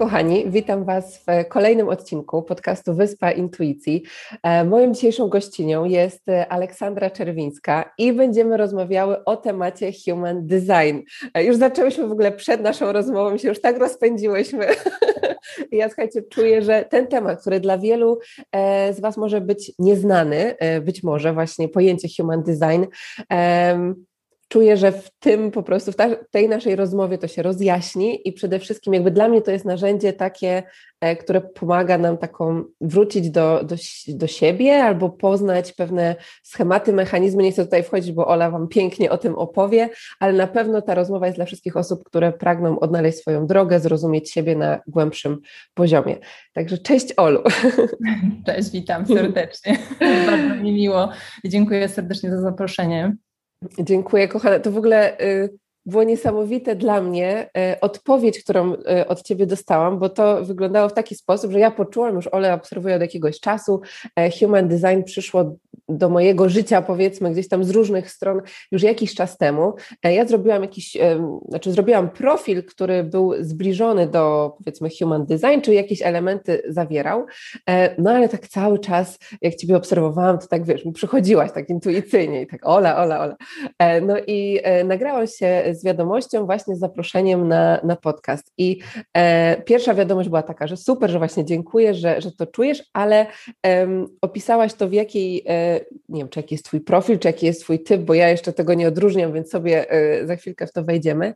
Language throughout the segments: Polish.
Kochani, witam Was w kolejnym odcinku podcastu Wyspa Intuicji. E, moją dzisiejszą gościnią jest Aleksandra Czerwińska i będziemy rozmawiały o temacie Human Design. E, już zaczęłyśmy w ogóle przed naszą rozmową, się już tak rozpędziłyśmy. Ja słuchajcie, czuję, że ten temat, który dla wielu e, z Was może być nieznany, być może właśnie pojęcie Human Design, czuję, że w tym po prostu, w tej naszej rozmowie to się rozjaśni i przede wszystkim jakby dla mnie to jest narzędzie takie, e, które pomaga nam taką wrócić do, do, do siebie albo poznać pewne schematy, mechanizmy. Nie chcę tutaj wchodzić, bo Ola Wam pięknie o tym opowie, ale na pewno ta rozmowa jest dla wszystkich osób, które pragną odnaleźć swoją drogę, zrozumieć siebie na głębszym poziomie. Także cześć Olu. Cześć, witam serdecznie. Bardzo mi miło i dziękuję serdecznie za zaproszenie. Dziękuję, kochana. To w ogóle y, było niesamowite dla mnie e, odpowiedź, którą e, od Ciebie dostałam, bo to wyglądało w taki sposób, że ja poczułam, już Ole obserwuję od jakiegoś czasu, e, human design przyszło do mojego życia, powiedzmy, gdzieś tam z różnych stron już jakiś czas temu. Ja zrobiłam jakiś, znaczy zrobiłam profil, który był zbliżony do powiedzmy human design, czy jakieś elementy zawierał, no ale tak cały czas, jak Ciebie obserwowałam, to tak wiesz, przychodziłaś tak intuicyjnie i tak ola, ola, ola. No i nagrałam się z wiadomością, właśnie z zaproszeniem na, na podcast. I e, pierwsza wiadomość była taka, że super, że właśnie dziękuję, że, że to czujesz, ale e, opisałaś to w jakiej, e, nie wiem, czy jaki jest Twój profil, czy jaki jest Twój typ, bo ja jeszcze tego nie odróżniam, więc sobie e, za chwilkę w to wejdziemy.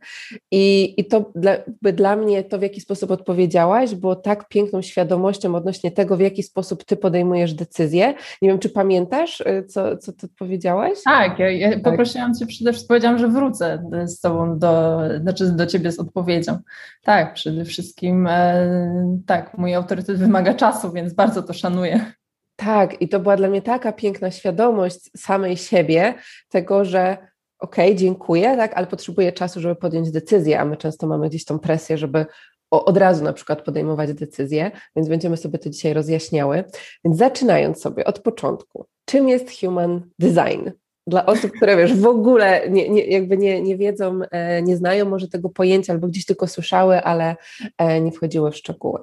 I, i to dla, dla mnie, to w jaki sposób odpowiedziałaś, było tak piękną świadomością odnośnie tego, w jaki sposób Ty podejmujesz decyzje. Nie wiem, czy pamiętasz, e, co, co Ty powiedziałaś? Tak, ja, ja tak. poprosiłam Cię przede wszystkim, powiedziałam, że wrócę z Tobą do, znaczy do Ciebie z odpowiedzią. Tak, przede wszystkim e, tak, mój autorytet wymaga czasu, więc bardzo to szanuję. Tak, i to była dla mnie taka piękna świadomość samej siebie, tego, że okej, okay, dziękuję, tak, ale potrzebuję czasu, żeby podjąć decyzję, a my często mamy gdzieś tą presję, żeby od razu na przykład podejmować decyzje, więc będziemy sobie to dzisiaj rozjaśniały. Więc zaczynając sobie od początku, czym jest human design? dla osób, które wiesz, w ogóle nie, nie, jakby nie, nie wiedzą, e, nie znają może tego pojęcia albo gdzieś tylko słyszały, ale e, nie wchodziły w szczegóły.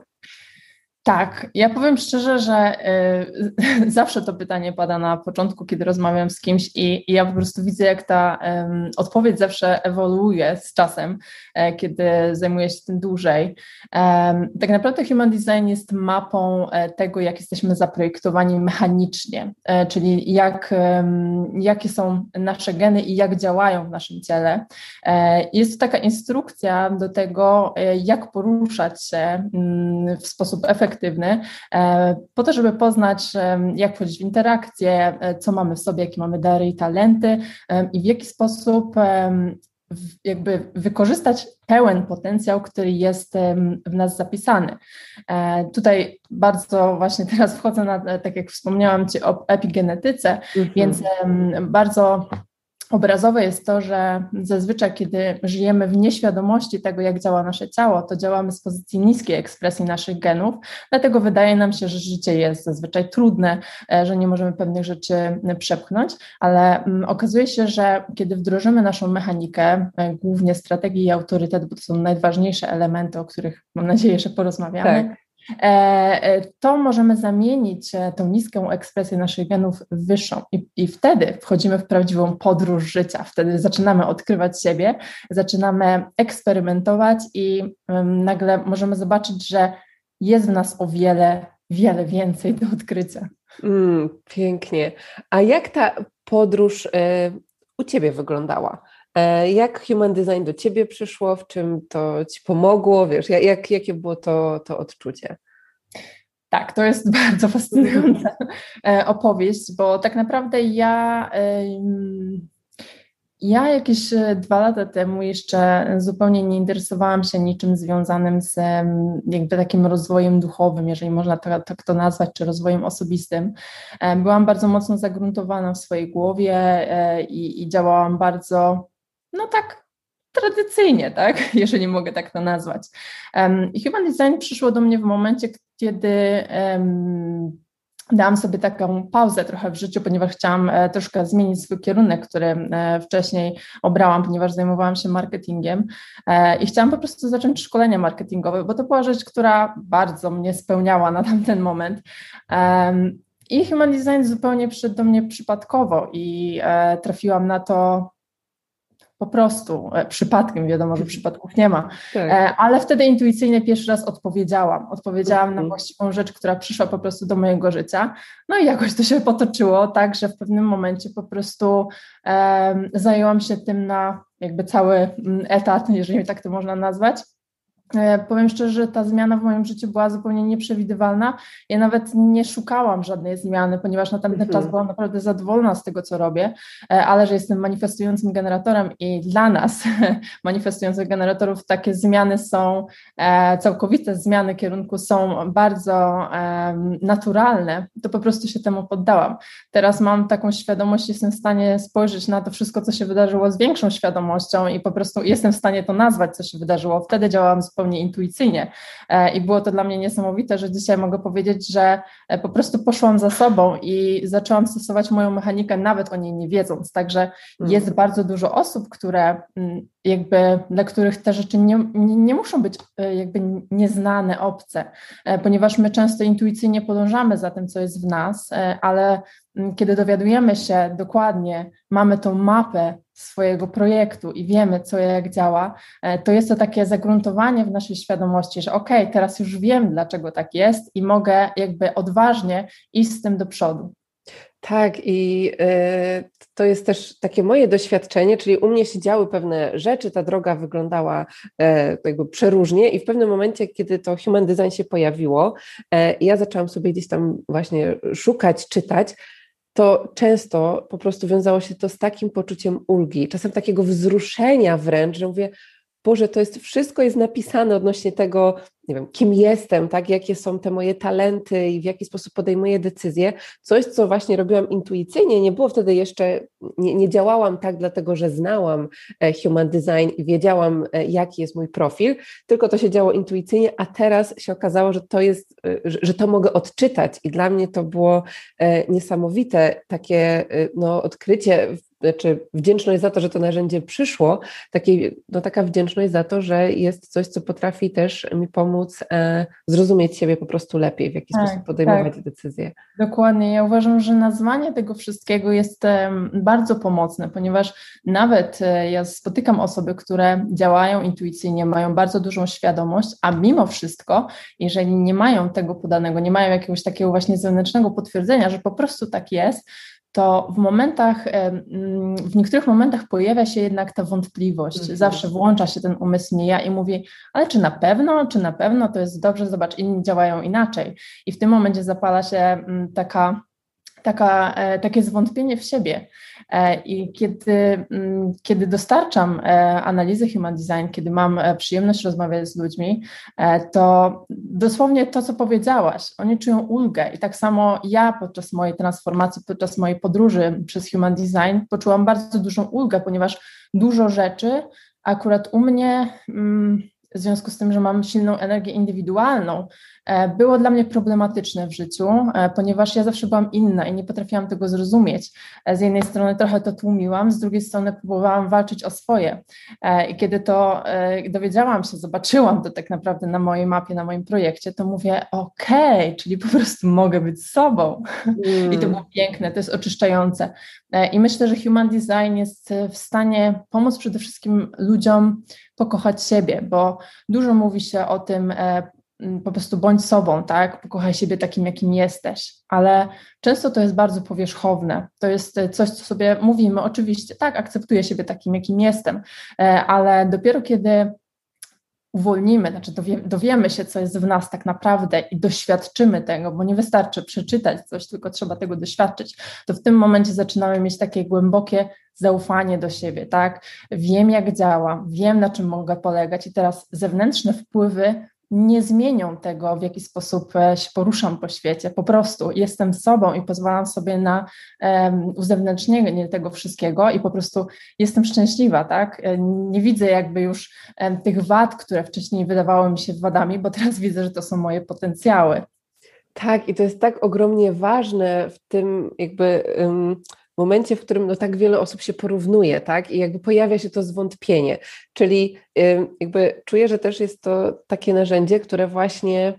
Tak, ja powiem szczerze, że y, zawsze to pytanie pada na początku, kiedy rozmawiam z kimś, i, i ja po prostu widzę, jak ta y, odpowiedź zawsze ewoluuje z czasem, kiedy zajmuję się tym dłużej. tak naprawdę Human Design jest mapą e, tego, jak jesteśmy zaprojektowani mechanicznie, e, czyli jak, jakie są nasze geny i jak działają w naszym ciele. jest to taka instrukcja do tego, jak poruszać się mm, w sposób efektywny e, po to, żeby poznać, e, jak wchodzić w interakcje, e, co mamy w sobie, jakie mamy dary i talenty i w jaki sposób jakby wykorzystać pełen potencjał, który jest w nas zapisany. Tutaj bardzo właśnie teraz wchodzę na, tak jak wspomniałam Ci o epigenetyce, mhm. więc bardzo Obrazowe jest to, że zazwyczaj, kiedy żyjemy w nieświadomości tego, jak działa nasze ciało, to działamy z pozycji niskiej ekspresji naszych genów, dlatego wydaje nam się, że życie jest zazwyczaj trudne, e, że nie możemy pewnych rzeczy przepchnąć, ale mm, okazuje się, że kiedy wdrożymy naszą mechanikę, e, głównie strategię i autorytet, bo to są najważniejsze elementy, o których mam nadzieję, że porozmawiamy, tak. E, e, to możemy zamienić e, tą niską ekspresję naszych genów w wyższą i, i wtedy wchodzimy w prawdziwą podróż życia, wtedy zaczynamy odkrywać siebie, zaczynamy eksperymentować i nagle możemy zobaczyć, że jest w nas o wiele, wiele więcej do odkrycia. Mm, pięknie. A jak ta podróż y, u Ciebie wyglądała? E, jak Human Design do Ciebie przyszło? W czym to Ci pomogło? Wiesz, jak, jakie było to, to odczucie? Tak, to jest bardzo fascynująca e, opowieść, bo tak naprawdę ja Ja jakieś e, dwa lata temu jeszcze zupełnie nie interesowałam się niczym związanym z jakby takim rozwojem duchowym, jeżeli można tak, to nazwać, czy rozwojem osobistym. Byłam bardzo mocno zagruntowana w swojej głowie i, i działałam bardzo, no tak, tradycyjnie, tak, jeżeli mogę tak to nazwać. I Human Design przyszło do mnie w momencie, kiedy dałam sobie taką pauzę trochę w życiu, ponieważ chciałam e, troszkę zmienić swój kierunek, który e, wcześniej obrałam, ponieważ zajmowałam się marketingiem e, i chciałam po prostu zacząć szkolenie marketingowe, bo to była rzecz, która bardzo mnie spełniała na tamten moment. I Human Design zupełnie przyszedł do mnie przypadkowo i trafiłam na to po prostu e, przypadkiem, wiadomo, że przypadków nie ma, tak. E, ale wtedy intuicyjnie pierwszy raz odpowiedziałam. Odpowiedziałam na mhm. właściwą rzecz, która przyszła po prostu do mojego życia. No i jakoś to się potoczyło tak, że w pewnym momencie po prostu um, zajęłam się tym na jakby cały mm, etat, jeżeli tak to można nazwać. E, powiem szczerze, że ta zmiana w moim życiu była zupełnie nieprzewidywalna. Ja nawet nie szukałam żadnej zmiany, ponieważ na tamten czas mhm. byłam naprawdę zadowolona z tego, co robię, e, ale że jestem manifestującym generatorem i dla nas, manifestujących generatorów, takie zmiany są, e, całkowite zmiany kierunku są bardzo naturalne, to po prostu się temu poddałam. Teraz mam taką świadomość, jestem w stanie spojrzeć na to wszystko, co się wydarzyło z większą świadomością i po prostu jestem w stanie to nazwać, co się wydarzyło. Wtedy działałam zupełnie zupełnie intuicyjnie. E, I było to dla mnie niesamowite, że dzisiaj mogę powiedzieć, że e, po prostu poszłam za sobą i zaczęłam stosować moją mechanikę, nawet o niej nie wiedząc. Także mhm. jest bardzo dużo osób, które mm, jakby dla których te rzeczy nie, nie, nie, muszą być e, jakby nieznane, obce, ponieważ my często intuicyjnie podążamy za tym, co jest w nas, ale mm, kiedy dowiadujemy się dokładnie, mamy tą mapę swojego projektu i wiemy, co jak działa, e, to jest to takie zagruntowanie w naszej świadomości, że ok, teraz już wiem, dlaczego tak jest i mogę jakby odważnie iść z tym do przodu. Tak, i y, to jest też takie moje doświadczenie, czyli u mnie się działy pewne rzeczy, ta droga wyglądała y, jakby przeróżnie i w pewnym momencie, kiedy to human design się pojawiło, y, ja zaczęłam sobie gdzieś tam właśnie szukać, czytać, to często po prostu wiązało się to z takim poczuciem ulgi, czasem takiego wzruszenia wręcz, że mówię, Boże, to jest wszystko jest napisane odnośnie tego, nie wiem, kim jestem, tak, jakie są te moje talenty i w jaki sposób podejmuję decyzje. Coś, co właśnie robiłam intuicyjnie, nie było wtedy jeszcze, nie, nie działałam tak, dlatego że znałam e, human design i wiedziałam, e, jaki jest mój profil, tylko to się działo intuicyjnie, a teraz się okazało, że to jest, e, że to mogę odczytać i dla mnie to było niesamowite takie no, odkrycie znaczy wdzięczność za to, że to narzędzie przyszło, takie, no taka wdzięczność za to, że jest coś, co potrafi też mi pomóc e, zrozumieć siebie po prostu lepiej, w jaki tak, sposób podejmować tak. decyzje. Dokładnie. Ja uważam, że nazwanie tego wszystkiego jest bardzo pomocne, ponieważ nawet e, ja spotykam osoby, które działają intuicyjnie, mają bardzo dużą świadomość, a mimo wszystko, jeżeli nie mają tego podanego, nie mają jakiegoś takiego właśnie zewnętrznego potwierdzenia, że po prostu tak jest, to w momentach, mm, w niektórych momentach pojawia się jednak ta wątpliwość. Mhm. Zawsze włącza się ten umysł nie ja i mówi, ale czy na pewno, czy na pewno to jest dobrze, zobacz, inni działają inaczej. I w tym momencie zapala się mm, taka taka, e, takie zwątpienie w siebie. E, I kiedy, mm, kiedy dostarczam e, analizy Human Design, kiedy mam przyjemność rozmawiać z ludźmi, to dosłownie to, co powiedziałaś, oni czują ulgę. I tak samo ja podczas mojej transformacji, podczas mojej podróży przez Human Design poczułam bardzo dużą ulgę, ponieważ dużo rzeczy akurat u mnie. Mm, w związku z tym, że mam silną energię indywidualną, było dla mnie problematyczne w życiu, e, ponieważ ja zawsze byłam inna i nie potrafiłam tego zrozumieć. E, z jednej strony trochę to tłumiłam, z drugiej strony próbowałam walczyć o swoje. I kiedy to dowiedziałam się, zobaczyłam to tak naprawdę na mojej mapie, na moim projekcie, to mówię, okej, okay, czyli po prostu mogę być sobą. Mm. I to mm. było piękne, to jest oczyszczające. I myślę, że Human Design jest w stanie pomóc przede wszystkim ludziom pokochać siebie, bo dużo mówi się o tym, e, po prostu bądź sobą, tak? Pokochaj siebie takim, jakim jesteś, ale często to jest bardzo powierzchowne. To jest coś, co sobie mówimy, oczywiście, tak, akceptuję siebie takim, jakim jestem, e, ale dopiero kiedy uwolnimy, znaczy dowie, dowiemy się, co jest w nas tak naprawdę i doświadczymy tego, bo nie wystarczy przeczytać coś, tylko trzeba tego doświadczyć, to w tym momencie zaczynamy mieć takie głębokie zaufanie do siebie, tak? Wiem, jak działam, wiem, na czym mogę polegać i teraz zewnętrzne wpływy nie zmienią tego, w jaki sposób e, się poruszam po świecie. Po prostu jestem sobą i pozwalam sobie na um, uzewnętrznienie tego wszystkiego i po prostu jestem szczęśliwa, tak? E, nie widzę jakby już um, tych wad, które wcześniej wydawały mi się wadami, bo teraz widzę, że to są moje potencjały. Tak, i to jest tak ogromnie ważne w tym jakby. Um momencie, w którym no, tak wiele osób się porównuje, tak? I jakby pojawia się to zwątpienie. Czyli jakby czuję, że też jest to takie narzędzie, które właśnie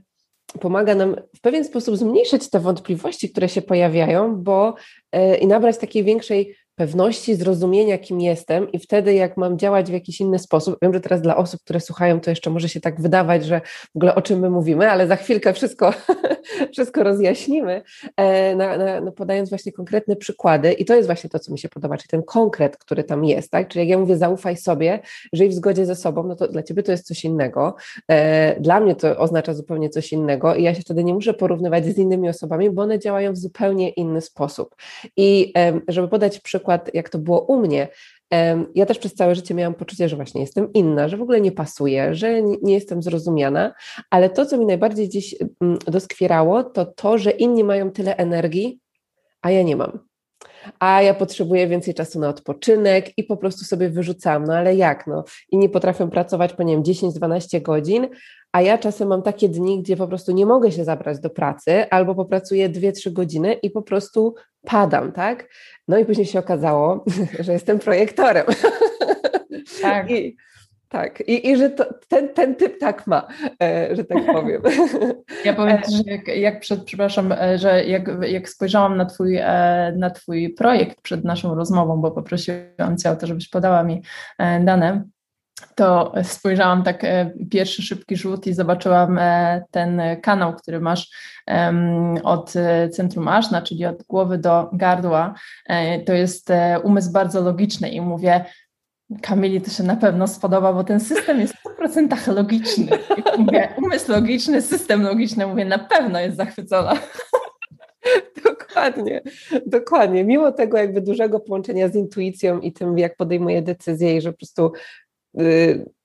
pomaga nam w pewien sposób zmniejszyć te wątpliwości, które się pojawiają, bo e, i nabrać takiej większej pewności, zrozumienia, kim jestem, i wtedy, jak mam działać w jakiś inny sposób, wiem, że teraz dla osób, które słuchają, to jeszcze może się tak wydawać, że w ogóle o czym my mówimy, ale za chwilkę wszystko, wszystko rozjaśnimy, e, na, na, no podając właśnie konkretne przykłady, i to jest właśnie to, co mi się podoba, czyli ten konkret, który tam jest, tak? Czyli jak ja mówię, zaufaj sobie, żyj w zgodzie ze sobą, no to dla ciebie to jest coś innego. E, dla mnie to oznacza zupełnie coś innego, i ja się wtedy nie muszę porównywać z innymi osobami, bo one działają w zupełnie inny sposób. I żeby podać przykład, przykład, jak to było u mnie, ja też przez całe życie miałam poczucie, że właśnie jestem inna, że w ogóle nie pasuję, że nie jestem zrozumiana, ale to, co mi najbardziej dziś mm, doskwierało, to to, że inni mają tyle energii, a ja nie mam. A ja potrzebuję więcej czasu na odpoczynek i po prostu sobie wyrzucam. No ale jak? No, inni potrafią pracować po nie wiem 10-12 godzin, a ja czasem mam takie dni, gdzie po prostu nie mogę się zabrać do pracy, albo popracuję 2-3 godziny i po prostu padam, tak? No i później się okazało, że jestem projektorem. Tak. I, tak, i, i że to, ten, ten typ tak ma, e, że tak powiem. Ja powiem, e, że jak, jak przed, przepraszam, e, że jak, jak spojrzałam na twój, na twój projekt przed naszą rozmową, bo poprosiłam Cię o to, żebyś podała mi dane, to spojrzałam tak pierwszy szybki rzut i zobaczyłam ten kanał, który masz od centrum Aszna, czyli od głowy do gardła. To jest umysł bardzo logiczny i mówię, Kamili to się na pewno spodoba, bo ten system jest w 100% logiczny. Mówię, umysł logiczny, system logiczny, mówię, na pewno jest zachwycona. Dokładnie, dokładnie. Mimo tego jakby dużego połączenia z intuicją i tym, jak podejmuję decyzje i że po prostu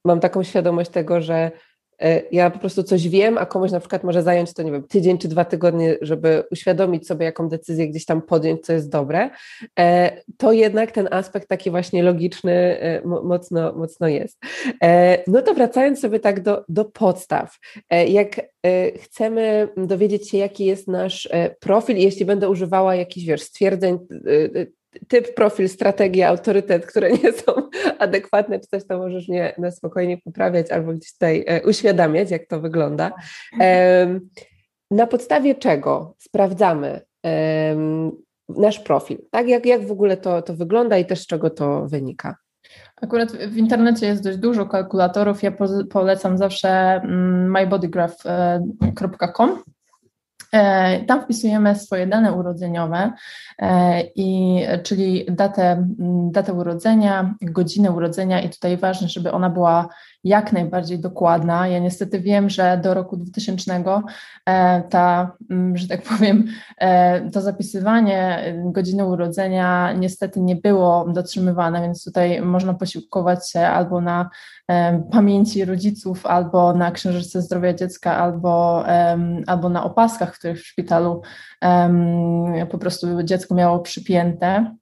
mam taką świadomość tego, że E, ja po prostu coś wiem, a komuś na przykład może zająć to, nie wiem, tydzień czy dwa tygodnie, żeby uświadomić sobie, jaką decyzję gdzieś tam podjąć, co jest dobre, e, to jednak ten aspekt taki właśnie logiczny e, mocno, mocno jest. No to wracając sobie tak do, do podstaw, jak chcemy dowiedzieć się, jaki jest nasz profil, jeśli będę używała jakichś, wiesz, stwierdzeń typ, profil, strategia, autorytet, które nie są adekwatne, czy coś, to możesz mnie na spokojnie poprawiać albo gdzieś tutaj e, uświadamiać, jak to wygląda. Na podstawie czego sprawdzamy nasz profil, tak? Jak, jak w ogóle to, to wygląda i też z czego to wynika? Akurat w internecie jest dość dużo kalkulatorów. Ja polecam zawsze mm, mybodygraph.com E, tam wpisujemy swoje dane urodzeniowe, e, i, czyli datę, datę urodzenia, godzinę urodzenia i tutaj ważne, żeby ona była jak najbardziej dokładna. Ja niestety wiem, że do roku 2000 e, ta, że tak powiem, to zapisywanie godziny urodzenia niestety nie było dotrzymywane, więc tutaj można posiłkować się albo na pamięci rodziców, albo na księżyczce zdrowia dziecka, albo, albo na opaskach, których w szpitalu po prostu dziecko miało przypięte.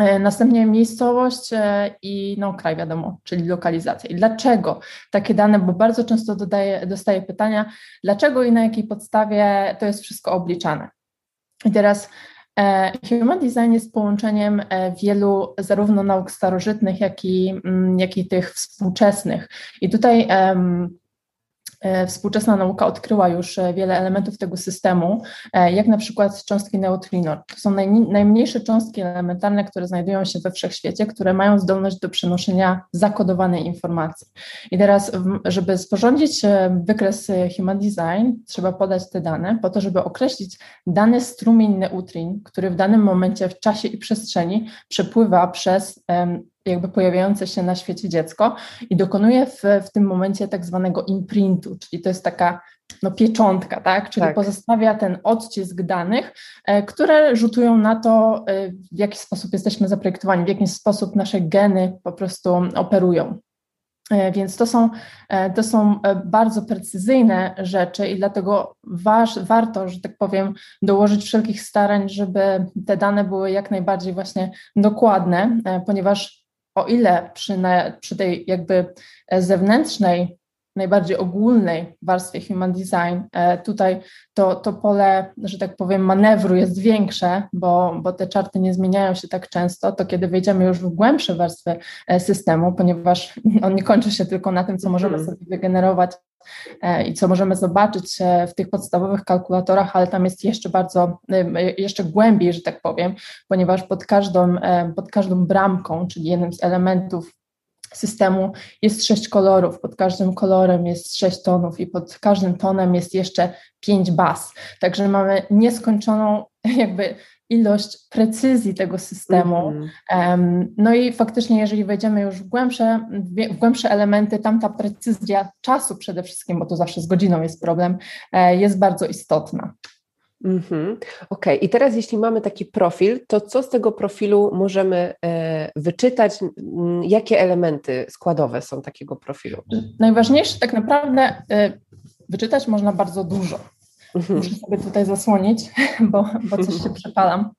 E, następnie miejscowość e, i no, kraj, wiadomo, czyli lokalizacja. I dlaczego takie dane? Bo bardzo często dodaję, dostaję pytania, dlaczego i na jakiej podstawie to jest wszystko obliczane. I teraz e, Human Design jest połączeniem wielu zarówno nauk starożytnych, jak i, mm, jak i tych współczesnych. I tutaj E, współczesna nauka odkryła już e, wiele elementów tego systemu, e, jak na przykład cząstki neutrino. To są najmniejsze cząstki elementarne, które znajdują się we wszechświecie, które mają zdolność do przenoszenia zakodowanej informacji. I teraz, żeby sporządzić wykres Human Design, trzeba podać te dane po to, żeby określić dany strumień neutrin, który w danym momencie w czasie i przestrzeni przepływa przez jakby pojawiające się na świecie dziecko i dokonuje w, w tym momencie tak zwanego imprintu, czyli to jest taka no, pieczątka, tak? Czyli tak. pozostawia ten odcisk danych, e, które rzutują na to, e, w jaki sposób jesteśmy zaprojektowani, w jaki sposób nasze geny po prostu operują. E, więc to są, to są bardzo precyzyjne rzeczy i dlatego waż, warto, że tak powiem, dołożyć wszelkich starań, żeby te dane były jak najbardziej właśnie dokładne, ponieważ o ile przy, przy tej jakby zewnętrznej najbardziej ogólnej warstwie human design, e, tutaj to, to pole, że tak powiem, manewru jest większe, bo, bo te czarty nie zmieniają się tak często, to kiedy wejdziemy już w głębsze warstwy e, systemu, ponieważ on nie kończy się tylko na tym, co możemy mhm. sobie wygenerować e, i co możemy zobaczyć w tych podstawowych kalkulatorach, ale tam jest jeszcze bardzo, jeszcze głębiej, że tak powiem, ponieważ pod każdą, pod każdą bramką, czyli jednym z elementów systemu jest sześć kolorów, pod każdym kolorem jest sześć tonów i pod każdym tonem jest jeszcze pięć baz. Także mamy nieskończoną jakby ilość precyzji tego systemu. Mm. No i faktycznie, jeżeli wejdziemy już w głębsze, w głębsze elementy, tam ta precyzja czasu przede wszystkim, bo to zawsze z godziną jest problem, e, jest bardzo istotna. Mhm. Okej, okay. i teraz jeśli mamy taki profil, to co z tego profilu możemy e, wyczytać? Jakie elementy składowe są takiego profilu? Najważniejsze tak naprawdę e, wyczytać można bardzo dużo. Mhm. Muszę sobie tutaj zasłonić, bo, bo coś się przepalam.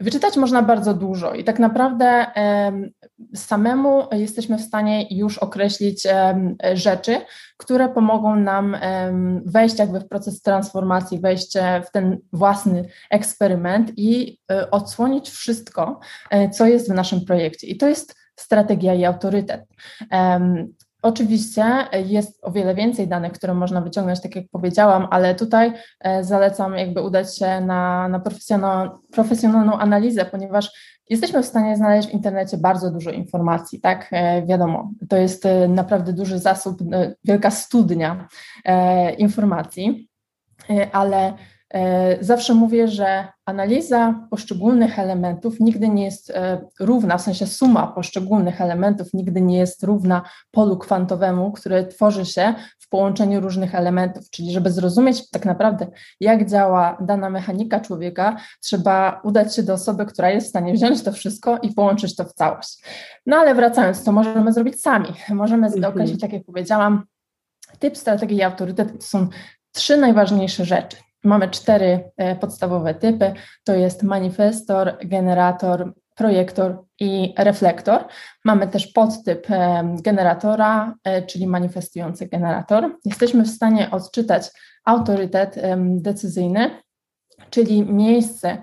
Wyczytać można bardzo dużo i tak naprawdę samemu jesteśmy w stanie już określić rzeczy, które pomogą nam wejść jakby w proces transformacji, wejść e, w ten własny eksperyment i e, odsłonić wszystko, e, co jest w naszym projekcie. I to jest strategia i autorytet. Oczywiście jest o wiele więcej danych, które można wyciągnąć, tak jak powiedziałam, ale tutaj e, zalecam jakby udać się na, na profesjonal, profesjonalną analizę, ponieważ jesteśmy w stanie znaleźć w internecie bardzo dużo informacji, tak? E, wiadomo, to jest e, naprawdę duży zasób, wielka studnia informacji, ale E, zawsze mówię, że analiza poszczególnych elementów nigdy nie jest e, równa, w sensie suma poszczególnych elementów nigdy nie jest równa polu kwantowemu, które tworzy się w połączeniu różnych elementów. Czyli, żeby zrozumieć tak naprawdę, jak działa dana mechanika człowieka, trzeba udać się do osoby, która jest w stanie wziąć to wszystko i połączyć to w całość. No ale wracając, to możemy zrobić sami. Możemy mhm. określić, tak jak powiedziałam, typ strategii i autorytet to są trzy najważniejsze rzeczy. Mamy cztery e, podstawowe typy. To jest manifestor, generator, projektor i reflektor. Mamy też podtyp e, generatora, e, czyli manifestujący generator. Jesteśmy w stanie odczytać autorytet decyzyjny, czyli miejsce,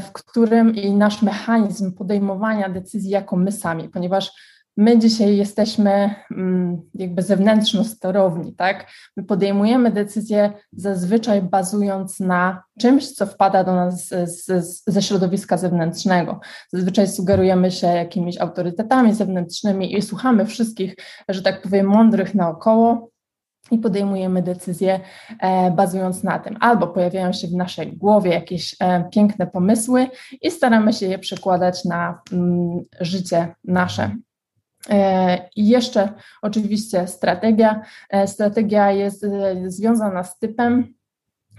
w którym i nasz mechanizm podejmowania decyzji jako my sami, ponieważ My dzisiaj jesteśmy mm, jakby zewnętrzno sterowni, tak? My podejmujemy decyzje zazwyczaj bazując na czymś, co wpada do nas z, z, ze środowiska zewnętrznego. Zazwyczaj sugerujemy się jakimiś autorytetami zewnętrznymi i słuchamy wszystkich, że tak powiem, mądrych naokoło, i podejmujemy decyzje e, bazując na tym. Albo pojawiają się w naszej głowie jakieś e, piękne pomysły i staramy się je przekładać na mm, życie nasze. E, I jeszcze oczywiście strategia. E, strategia jest e, związana z typem,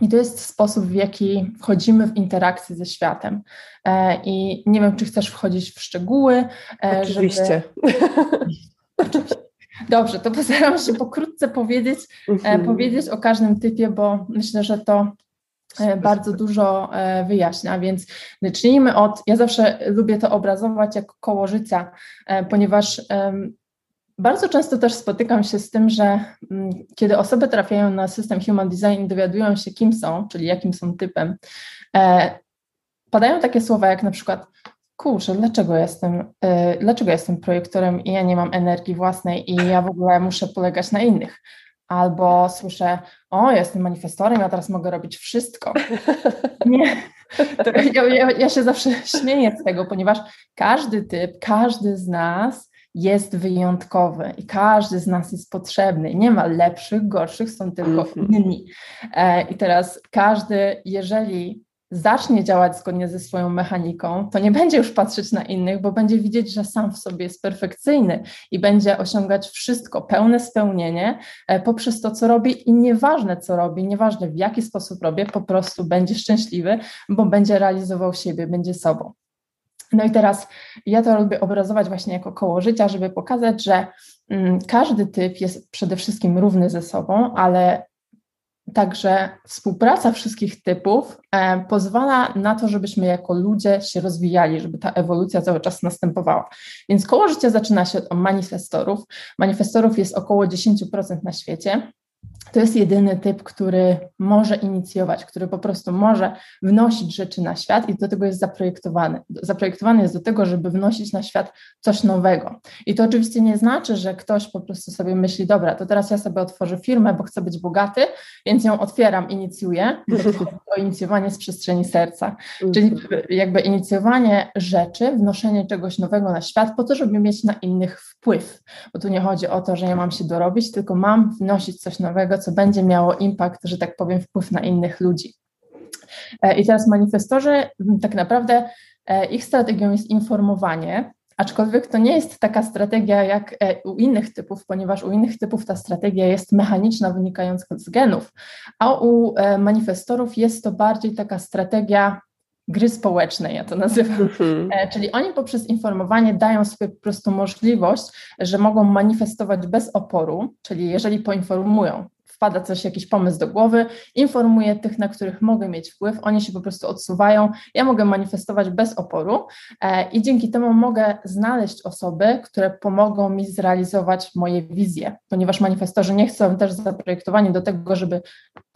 i to jest sposób, w jaki wchodzimy w interakcję ze światem. I nie wiem, czy chcesz wchodzić w szczegóły. Oczywiście. Żeby... Dobrze, to postaram się pokrótce powiedzieć, mhm. powiedzieć o każdym typie, bo myślę, że to bardzo dużo e, wyjaśnia, więc zacznijmy od, ja zawsze lubię to obrazować jako koło życia, e, ponieważ bardzo często też spotykam się z tym, że mm, kiedy osoby trafiają na system Human Design i dowiadują się, kim są, czyli jakim są typem, padają takie słowa jak na przykład kurczę, dlaczego jestem, dlaczego jestem projektorem i ja nie mam energii własnej i ja w ogóle muszę polegać na innych albo słyszę, o, ja jestem manifestorem, ja teraz mogę robić wszystko. Nie. Ja, ja, ja, się zawsze śmieję z tego, ponieważ każdy typ, każdy z nas jest wyjątkowy i każdy z nas jest potrzebny. Nie ma lepszych, gorszych, są tylko mhm. inni. E, I teraz każdy, jeżeli zacznie działać zgodnie ze swoją mechaniką, to nie będzie już patrzeć na innych, bo będzie widzieć, że sam w sobie jest perfekcyjny i będzie osiągać wszystko, pełne spełnienie e, poprzez to, co robi i nieważne, co robi, nieważne w jaki sposób robię, po prostu będzie szczęśliwy, bo będzie realizował siebie, będzie sobą. No i teraz ja to lubię obrazować właśnie jako koło życia, żeby pokazać, że mm, każdy typ jest przede wszystkim równy ze sobą, ale Także współpraca wszystkich typów e, pozwala na to, żebyśmy jako ludzie się rozwijali, żeby ta ewolucja cały czas następowała. Więc koło życia zaczyna się od manifestorów. Manifestorów jest około 10% na świecie. To jest jedyny typ, który może inicjować, który po prostu może wnosić rzeczy na świat i do tego jest zaprojektowany. Zaprojektowany jest do tego, żeby wnosić na świat coś nowego. I to oczywiście nie znaczy, że ktoś po prostu sobie myśli, dobra, to teraz ja sobie otworzę firmę, bo chcę być bogaty, więc ją otwieram, inicjuję, to inicjowanie z przestrzeni serca. Czyli mhm. jakby inicjowanie rzeczy, wnoszenie czegoś nowego na świat po to, żeby mieć na innych wpływ. Bo tu nie chodzi o to, że ja mam się dorobić, tylko mam wnosić coś nowego, co będzie miało impact, że tak powiem, wpływ na innych ludzi. E, I teraz manifestorzy, tak naprawdę e, ich strategią jest informowanie, aczkolwiek to nie jest taka strategia jak e, u innych typów, ponieważ u innych typów ta strategia jest mechaniczna, wynikająca z genów, a u manifestorów jest to bardziej taka strategia gry społecznej, ja to nazywam. Mm-hmm. Czyli oni poprzez informowanie dają sobie po prostu możliwość, że mogą manifestować bez oporu, czyli jeżeli poinformują, wpada coś, jakiś pomysł do głowy, informuję tych, na których mogę mieć wpływ, oni się po prostu odsuwają, ja mogę manifestować bez oporu e, i dzięki temu mogę znaleźć osoby, które pomogą mi zrealizować moje wizje, ponieważ manifestorzy nie chcą też zaprojektowani do tego, żeby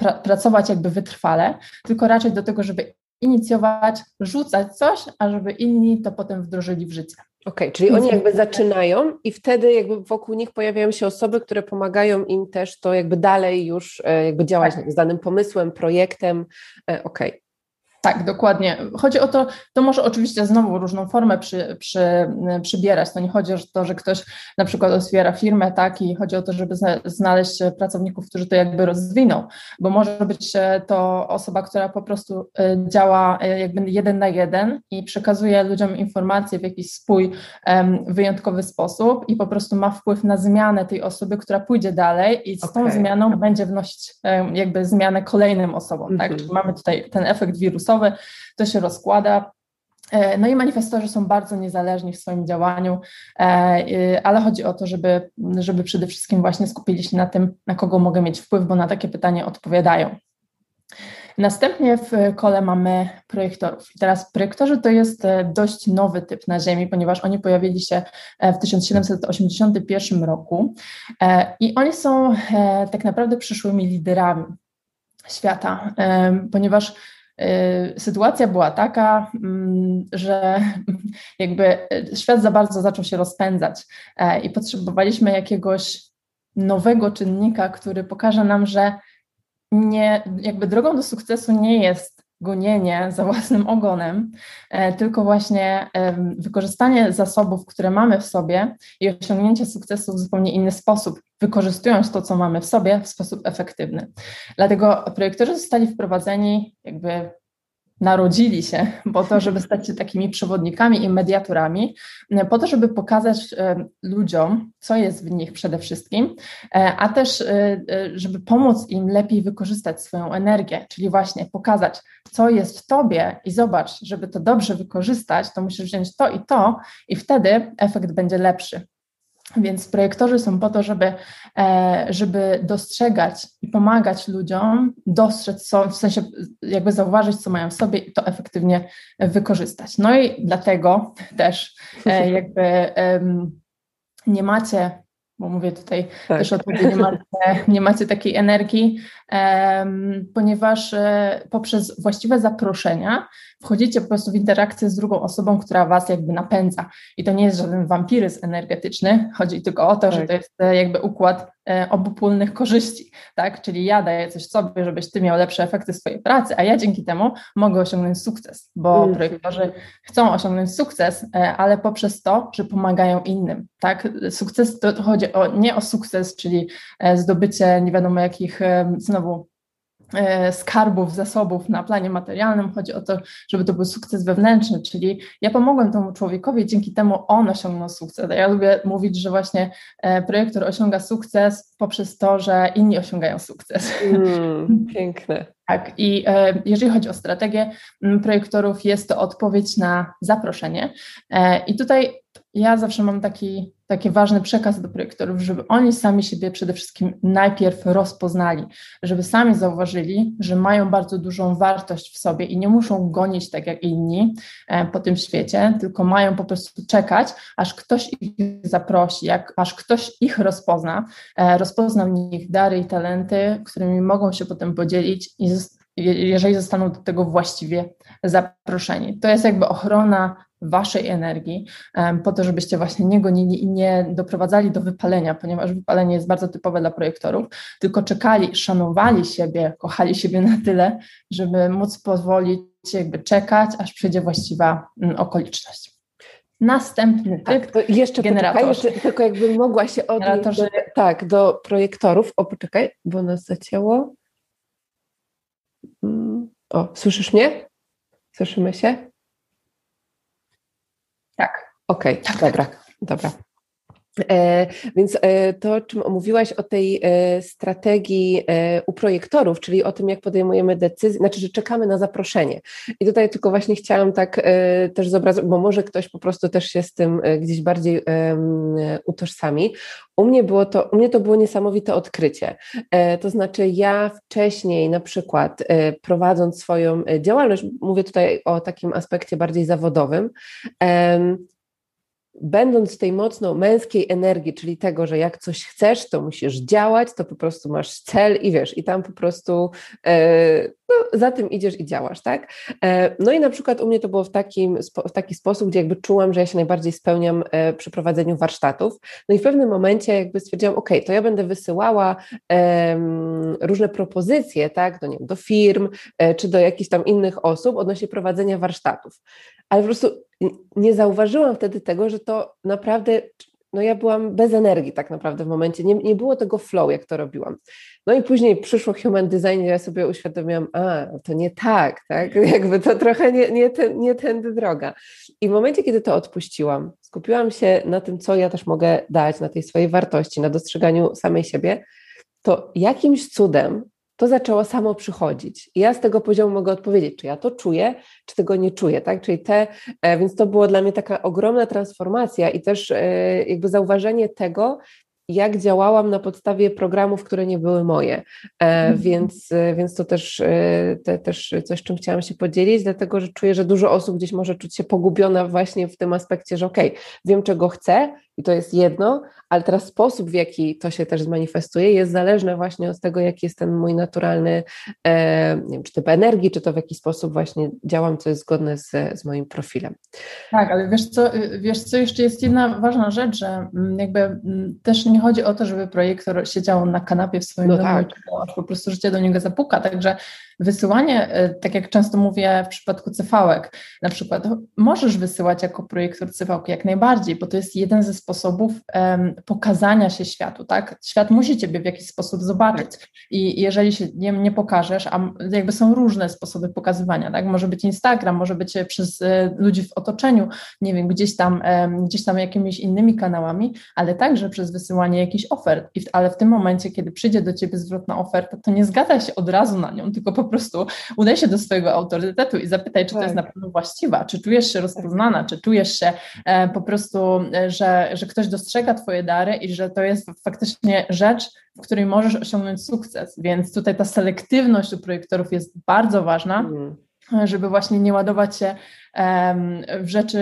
pra- pracować jakby wytrwale, tylko raczej do tego, żeby inicjować, rzucać coś, a żeby inni to potem wdrożyli w życie. Okej, okay, czyli oni jakby zaczynają i wtedy jakby wokół nich pojawiają się osoby, które pomagają im też to jakby dalej już e, jakby działać tak. z danym pomysłem, projektem. E, okej. Okay. Tak, dokładnie. Chodzi o to, to może oczywiście znowu różną formę przy, przy, przybierać. To nie chodzi o to, że ktoś na przykład otwiera firmę, tak, i chodzi o to, żeby znaleźć pracowników, którzy to jakby rozwiną, bo może być to osoba, która po prostu e, działa e, jakby jeden na jeden i przekazuje ludziom informacje w jakiś swój wyjątkowy sposób i po prostu ma wpływ na zmianę tej osoby, która pójdzie dalej i z okay. tą zmianą będzie wnosić jakby zmianę kolejnym osobom, mm -hmm. tak? Czyli mamy tutaj ten efekt wirusowy, to się rozkłada. E, no i manifestorzy są bardzo niezależni w swoim działaniu, e, ale chodzi o to, żeby, żeby przede wszystkim właśnie skupili się na tym, na kogo mogę mieć wpływ, bo na takie pytanie odpowiadają. Następnie w kole mamy projektorów. I teraz projektorzy to jest e, dość nowy typ na Ziemi, ponieważ oni pojawili się w 1781 roku i oni są tak naprawdę przyszłymi liderami świata, ponieważ sytuacja była taka, mm, że jakby świat za bardzo zaczął się rozpędzać e, i potrzebowaliśmy jakiegoś nowego czynnika, który pokaże nam, że nie, jakby drogą do sukcesu nie jest gonienie za własnym ogonem, e, tylko właśnie wykorzystanie zasobów, które mamy w sobie i osiągnięcie sukcesu w zupełnie inny sposób, wykorzystując to, co mamy w sobie w sposób efektywny. Dlatego projektorzy zostali wprowadzeni jakby narodzili się po to, żeby stać się takimi przewodnikami i mediatorami, po to, żeby pokazać e, ludziom, co jest w nich przede wszystkim, e, a też e, żeby pomóc im lepiej wykorzystać swoją energię, czyli właśnie pokazać, co jest w tobie i zobacz, żeby to dobrze wykorzystać, to musisz wziąć to i to i wtedy efekt będzie lepszy. Więc projektorzy są po to, żeby, e, żeby dostrzegać i pomagać ludziom dostrzec, co, w sensie jakby zauważyć, co mają w sobie i to efektywnie wykorzystać. No i dlatego też e, jakby nie macie bo mówię tutaj tak. też o tym, że nie macie, nie macie takiej energii, um, ponieważ e, poprzez właściwe zaproszenia wchodzicie po prostu w interakcję z drugą osobą, która was jakby napędza. I to nie jest żaden wampiryzm energetyczny, chodzi tylko o to, tak. że to jest e, jakby układ obopólnych korzyści, tak? Czyli ja daję coś sobie, żebyś ty miał lepsze efekty swojej pracy, a ja dzięki temu mogę osiągnąć sukces, bo mm. projektorzy chcą osiągnąć sukces, e, ale poprzez to, że pomagają innym, tak? Sukces to chodzi o, nie o sukces, czyli zdobycie nie wiadomo jakich znowu E, skarbów, zasobów na planie materialnym. Chodzi o to, żeby to był sukces wewnętrzny, czyli ja pomogłem temu człowiekowi, dzięki temu on osiągnął sukces. Ja lubię mówić, że właśnie e, projektor osiąga sukces poprzez to, że inni osiągają sukces. Mm, piękne. Tak, i e, jeżeli chodzi o strategię projektorów, jest to odpowiedź na zaproszenie. I tutaj ja zawsze mam taki, taki ważny przekaz do projektorów, żeby oni sami siebie przede wszystkim najpierw rozpoznali, żeby sami zauważyli, że mają bardzo dużą wartość w sobie i nie muszą gonić tak jak inni e, po tym świecie, tylko mają po prostu czekać, aż ktoś ich zaprosi, jak, aż ktoś ich rozpozna, e, rozpozna w nich dary i talenty, którymi mogą się potem podzielić i jeżeli zostaną do tego właściwie zaproszeni. To jest jakby ochrona waszej energii, po to, żebyście właśnie nie gonili i nie doprowadzali do wypalenia, ponieważ wypalenie jest bardzo typowe dla projektorów, tylko czekali, szanowali siebie, kochali siebie na tyle, żeby móc pozwolić jakby czekać, aż przyjdzie właściwa mm, okoliczność. Następny tak, typ. Jeszcze generator. Jeszcze, tylko jakbym mogła się odnieść do, tak, do projektorów. O, poczekaj, bo nas zacięło. O, słyszysz mnie? Słyszymy się? Tak. Okej, okay, tak, dobra, tak. dobra. E, więc e, to, czym omówiłaś o tej e, strategii u projektorów, czyli o tym, jak podejmujemy decyzje, znaczy, że czekamy na zaproszenie. I tutaj tylko właśnie chciałam tak też zobrazować, bo może ktoś po prostu też się z tym gdzieś bardziej utożsami. U mnie było to, u mnie to było niesamowite odkrycie. To znaczy, ja wcześniej na przykład prowadząc swoją działalność, mówię tutaj o takim aspekcie bardziej zawodowym, będąc tej mocno męskiej energii, czyli tego, że jak coś chcesz, to musisz działać, to po prostu masz cel i wiesz, i tam po prostu e, no, za tym idziesz i działasz, tak? E, no i na przykład u mnie to było w, takim, w taki sposób, gdzie jakby czułam, że ja się najbardziej spełniam e, przy prowadzeniu warsztatów. No i w pewnym momencie jakby stwierdziłam, ok, to ja będę wysyłała różne propozycje, tak, do, nie wiem, do firm, czy do jakichś tam innych osób odnośnie prowadzenia warsztatów. Ale po prostu nie zauważyłam wtedy tego, że to naprawdę, no ja byłam bez energii tak naprawdę w momencie, nie, nie było tego flow, jak to robiłam. No i później przyszło human design i ja sobie uświadomiłam, a, to nie tak, tak, jakby to trochę nie, nie, ten, nie tędy droga. I w momencie, kiedy to odpuściłam, skupiłam się na tym, co ja też mogę dać, na tej swojej wartości, na dostrzeganiu samej siebie, to jakimś cudem to zaczęło samo przychodzić. I ja z tego poziomu mogę odpowiedzieć, czy ja to czuję, czy tego nie czuję, tak? Czyli te, e, więc to było dla mnie taka ogromna transformacja i też e, jakby zauważenie tego, jak działałam na podstawie programów, które nie były moje. E, mhm. Więc, więc to też, te, też coś, czym chciałam się podzielić, dlatego że czuję, że dużo osób gdzieś może czuć się pogubiona właśnie w tym aspekcie, że okej, okay, wiem czego chcę, i to jest jedno, ale teraz sposób, w jaki to się też zmanifestuje, jest zależny właśnie od tego, jaki jest ten mój naturalny, e, nie wiem, czy typ energii, czy to w jaki sposób właśnie działam, co jest zgodne z, z moim profilem. Tak, ale wiesz co, wiesz co, jeszcze jest jedna ważna rzecz, że mm, jakby mm, też nie chodzi o to, żeby projektor siedział na kanapie w swoim no domu, tak. aż po prostu życie do niego zapuka, także Wysyłanie, e, tak jak często mówię w przypadku cv na przykład możesz wysyłać jako projektor cv jak najbardziej, bo to jest jeden ze sposobów um, pokazania się światu, tak? Świat musi Ciebie w jakiś sposób zobaczyć tak. i jeżeli się nie, nie pokażesz, a jakby są różne sposoby pokazywania, tak? Może być Instagram, może być przez e, ludzi w otoczeniu, nie wiem, gdzieś tam, gdzieś tam jakimiś innymi kanałami, ale także przez wysyłanie jakichś ofert, I w, ale w tym momencie, kiedy przyjdzie do Ciebie zwrotna oferta, to nie zgadza się od razu na nią, tylko po prostu udaj się do swojego autorytetu i zapytaj, czy tak. to jest tak. na pewno właściwa, czy czujesz się rozpoznana, czy czujesz się e, po prostu, e, że, że ktoś dostrzega Twoje dary i że to jest faktycznie rzecz, w której możesz osiągnąć sukces. Więc tutaj ta selektywność u projektorów jest bardzo ważna. Mm żeby właśnie nie ładować się w rzeczy,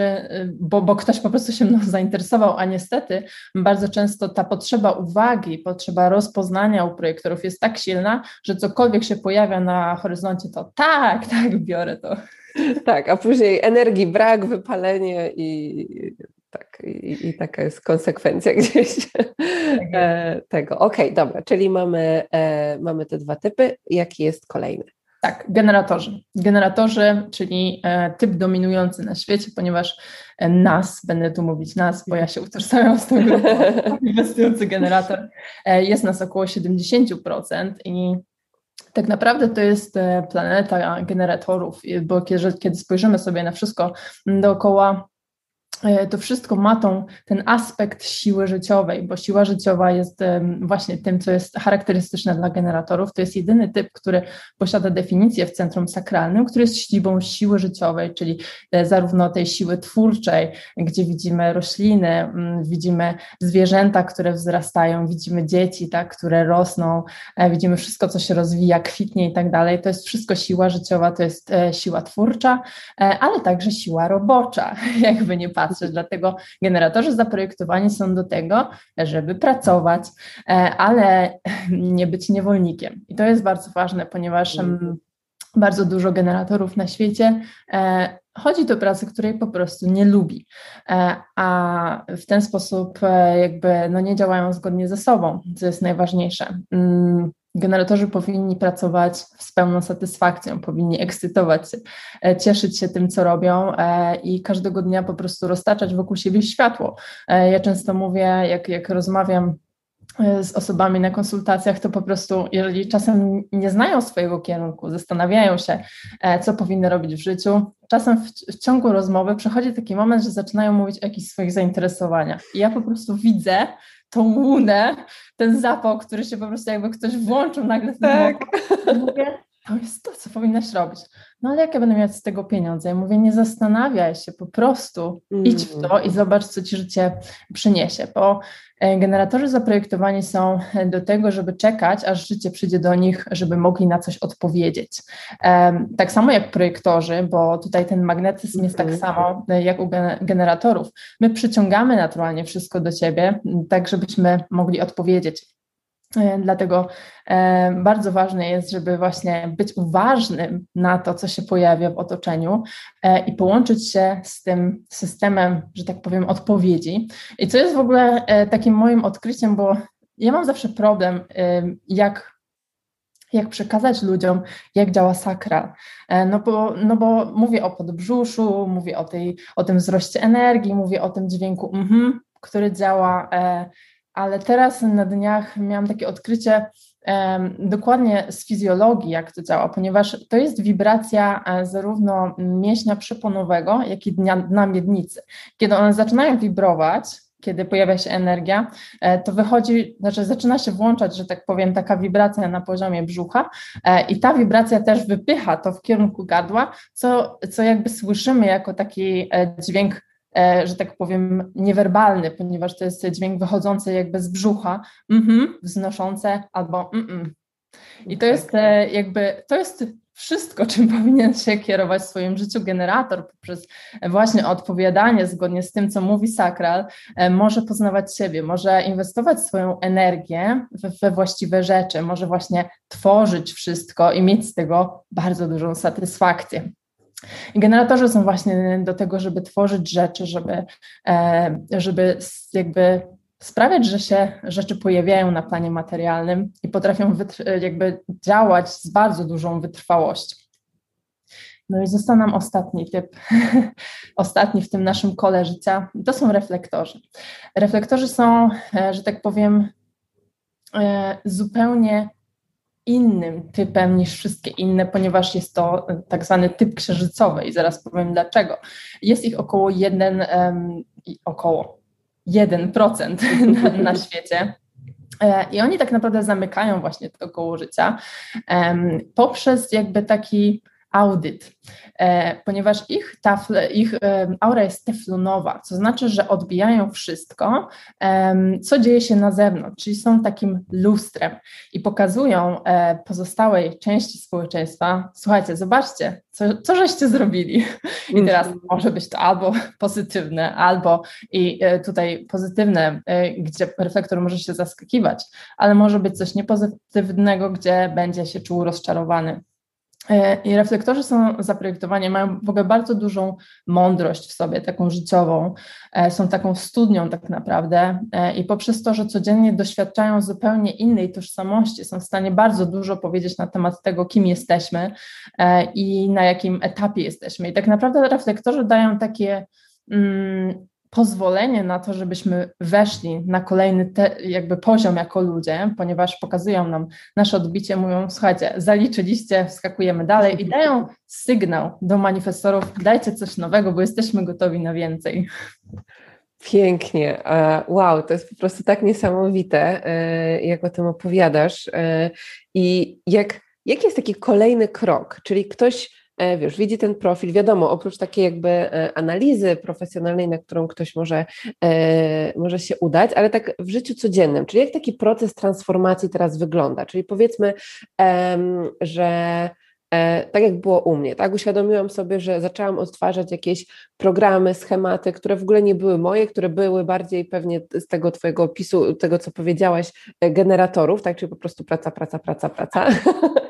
bo, bo ktoś po prostu się mną zainteresował, a niestety bardzo często ta potrzeba uwagi, potrzeba rozpoznania u projektorów jest tak silna, że cokolwiek się pojawia na horyzoncie, to tak, tak, biorę to. Tak, a później energii brak, wypalenie i tak, i, i taka jest konsekwencja gdzieś tak e, tego. Okej, okay, dobra, czyli mamy, e, mamy te dwa typy. Jaki jest kolejny? Tak, generatorzy. Generatorzy, czyli e, typ dominujący na świecie, ponieważ e, nas, będę tu mówić nas, bo ja się utożsamiam z tym grupą, inwestujący generator, e, jest nas około 70% i Tak naprawdę to jest planeta generatorów, bo kiedy, spojrzymy sobie na wszystko dookoła, to wszystko ma tą, ten aspekt siły życiowej, bo siła życiowa jest właśnie tym, co jest charakterystyczne dla generatorów. To jest jedyny typ, który posiada definicję w centrum sakralnym, który jest siłą siły życiowej, czyli e, zarówno tej siły twórczej, gdzie widzimy rośliny, widzimy zwierzęta, które wzrastają, widzimy dzieci, tak, które rosną, e, widzimy wszystko, co się rozwija, kwitnie i tak dalej. To jest wszystko siła życiowa, to jest siła twórcza, ale także siła robocza, jakby nie patrzeć patrzeć. Dlatego generatorzy zaprojektowani są do tego, żeby pracować, e, ale nie być niewolnikiem. I to jest bardzo ważne, ponieważ mhm. bardzo dużo generatorów na świecie e, chodzi do pracy, której po prostu nie lubi, e, a w ten sposób jakby no nie działają zgodnie ze sobą, co jest najważniejsze. Generatorzy powinni pracować z pełną satysfakcją, powinni ekscytować się, e, cieszyć się tym, co robią e, i każdego dnia po prostu roztaczać wokół siebie światło. E, ja często mówię, jak, jak rozmawiam z osobami na konsultacjach, to po prostu, jeżeli czasem nie znają swojego kierunku, zastanawiają się, co powinny robić w życiu, czasem w, w, ciągu rozmowy przychodzi taki moment, że zaczynają mówić o jakichś swoich zainteresowaniach. I ja po prostu widzę, tą łunę, ten zapał, który się po prostu jakby ktoś włączył nagle w tak. mówię, to jest to, co powinnaś robić. No ale jak ja będę mieć z tego pieniądze? Ja mówię, nie zastanawiaj się, po prostu mm. idź w to i zobacz, co ci życie przyniesie, bo e, generatorzy zaprojektowani są do tego, żeby czekać, aż życie przyjdzie do nich, żeby mogli na coś odpowiedzieć. Tak samo jak projektorzy, bo tutaj ten magnetyzm jest tak mhm. samo e, jak u generatorów. My przyciągamy naturalnie wszystko do siebie, tak żebyśmy mogli odpowiedzieć. E, dlatego e, bardzo ważne jest, żeby właśnie być uważnym na to, co się pojawia w otoczeniu e, i połączyć się z tym systemem, że tak powiem, odpowiedzi. I co jest w ogóle takim moim odkryciem, bo ja mam zawsze problem, jak jak przekazać ludziom, jak działa sakral. No bo, no bo mówię o podbrzuszu, mówię o, tej, o tym wzroście energii, mówię o tym dźwięku, mm który działa ale teraz na dniach miałam takie odkrycie um, dokładnie z fizjologii, jak to działa, ponieważ to jest wibracja e, zarówno mięśnia przeponowego, jak i dnia, dna miednicy. Kiedy one zaczynają wibrować, kiedy pojawia się energia, e, to wychodzi, znaczy zaczyna się włączać, że tak powiem, taka wibracja na poziomie brzucha e, i ta wibracja też wypycha to w kierunku gardła, co, co jakby słyszymy jako taki dźwięk że tak powiem, niewerbalny, ponieważ to jest dźwięk wychodzący jakby z brzucha, mm-hmm, wznoszące albo mm-mm. I to jest e, jakby, to jest wszystko, czym powinien się kierować w swoim życiu generator poprzez właśnie odpowiadanie zgodnie z tym, co mówi sakral, e, może poznawać siebie, może inwestować swoją energię we, we właściwe rzeczy, może właśnie tworzyć wszystko i mieć z tego bardzo dużą satysfakcję. I generatorzy są właśnie do tego, żeby tworzyć rzeczy, żeby, e, żeby jakby sprawiać, że się rzeczy pojawiają na planie materialnym i potrafią jakby działać z bardzo dużą wytrwałością. No i został nam ostatni typ, ostatni w tym naszym kole życia, to są reflektorzy. Reflektorzy są, e, że tak powiem, e, zupełnie innym typem niż wszystkie inne, ponieważ jest to e, tak zwany typ księżycowy i zaraz powiem dlaczego. Jest ich około 1, um, około 1% na, na świecie. E, I oni tak naprawdę zamykają właśnie to koło życia um, poprzez jakby taki audyt, e, ponieważ ich, tafle, ich e, aura jest teflonowa, co znaczy, że odbijają wszystko, co dzieje się na zewnątrz, czyli są takim lustrem i pokazują e, pozostałej części społeczeństwa, słuchajcie, zobaczcie, co, co żeście zrobili. I teraz mhm. może być to albo pozytywne, albo i tutaj pozytywne, gdzie reflektor może się zaskakiwać, ale może być coś niepozytywnego, gdzie będzie się czuł rozczarowany. E, I reflektorzy są zaprojektowani, mają w ogóle bardzo dużą mądrość w sobie, taką życiową, e, są taką studnią tak naprawdę e, i poprzez to, że codziennie doświadczają zupełnie innej tożsamości, są w stanie bardzo dużo powiedzieć na temat tego, kim jesteśmy i na jakim etapie jesteśmy. I tak naprawdę reflektorzy dają takie mm, pozwolenie na to, żebyśmy weszli na kolejny te, jakby poziom jako ludzie, ponieważ pokazują nam nasze odbicie, mówią, słuchajcie, zaliczyliście, wskakujemy dalej i dają sygnał do manifestorów, dajcie coś nowego, bo jesteśmy gotowi na więcej. Pięknie. Wow, to jest po prostu tak niesamowite, e, jak o tym opowiadasz. E, I jak, jaki jest taki kolejny krok? Czyli ktoś E, wiesz, widzi ten profil, wiadomo, oprócz takiej jakby e, analizy profesjonalnej, na którą ktoś może, e, może się udać, ale tak w życiu codziennym, czyli jak taki proces transformacji teraz wygląda, czyli powiedzmy, że tak jak było u mnie, tak? Uświadomiłam sobie, że zaczęłam odtwarzać jakieś programy, schematy, które w ogóle nie były moje, które były bardziej pewnie z tego Twojego opisu, tego co powiedziałaś, generatorów, tak? Czyli po prostu praca, praca, praca, praca.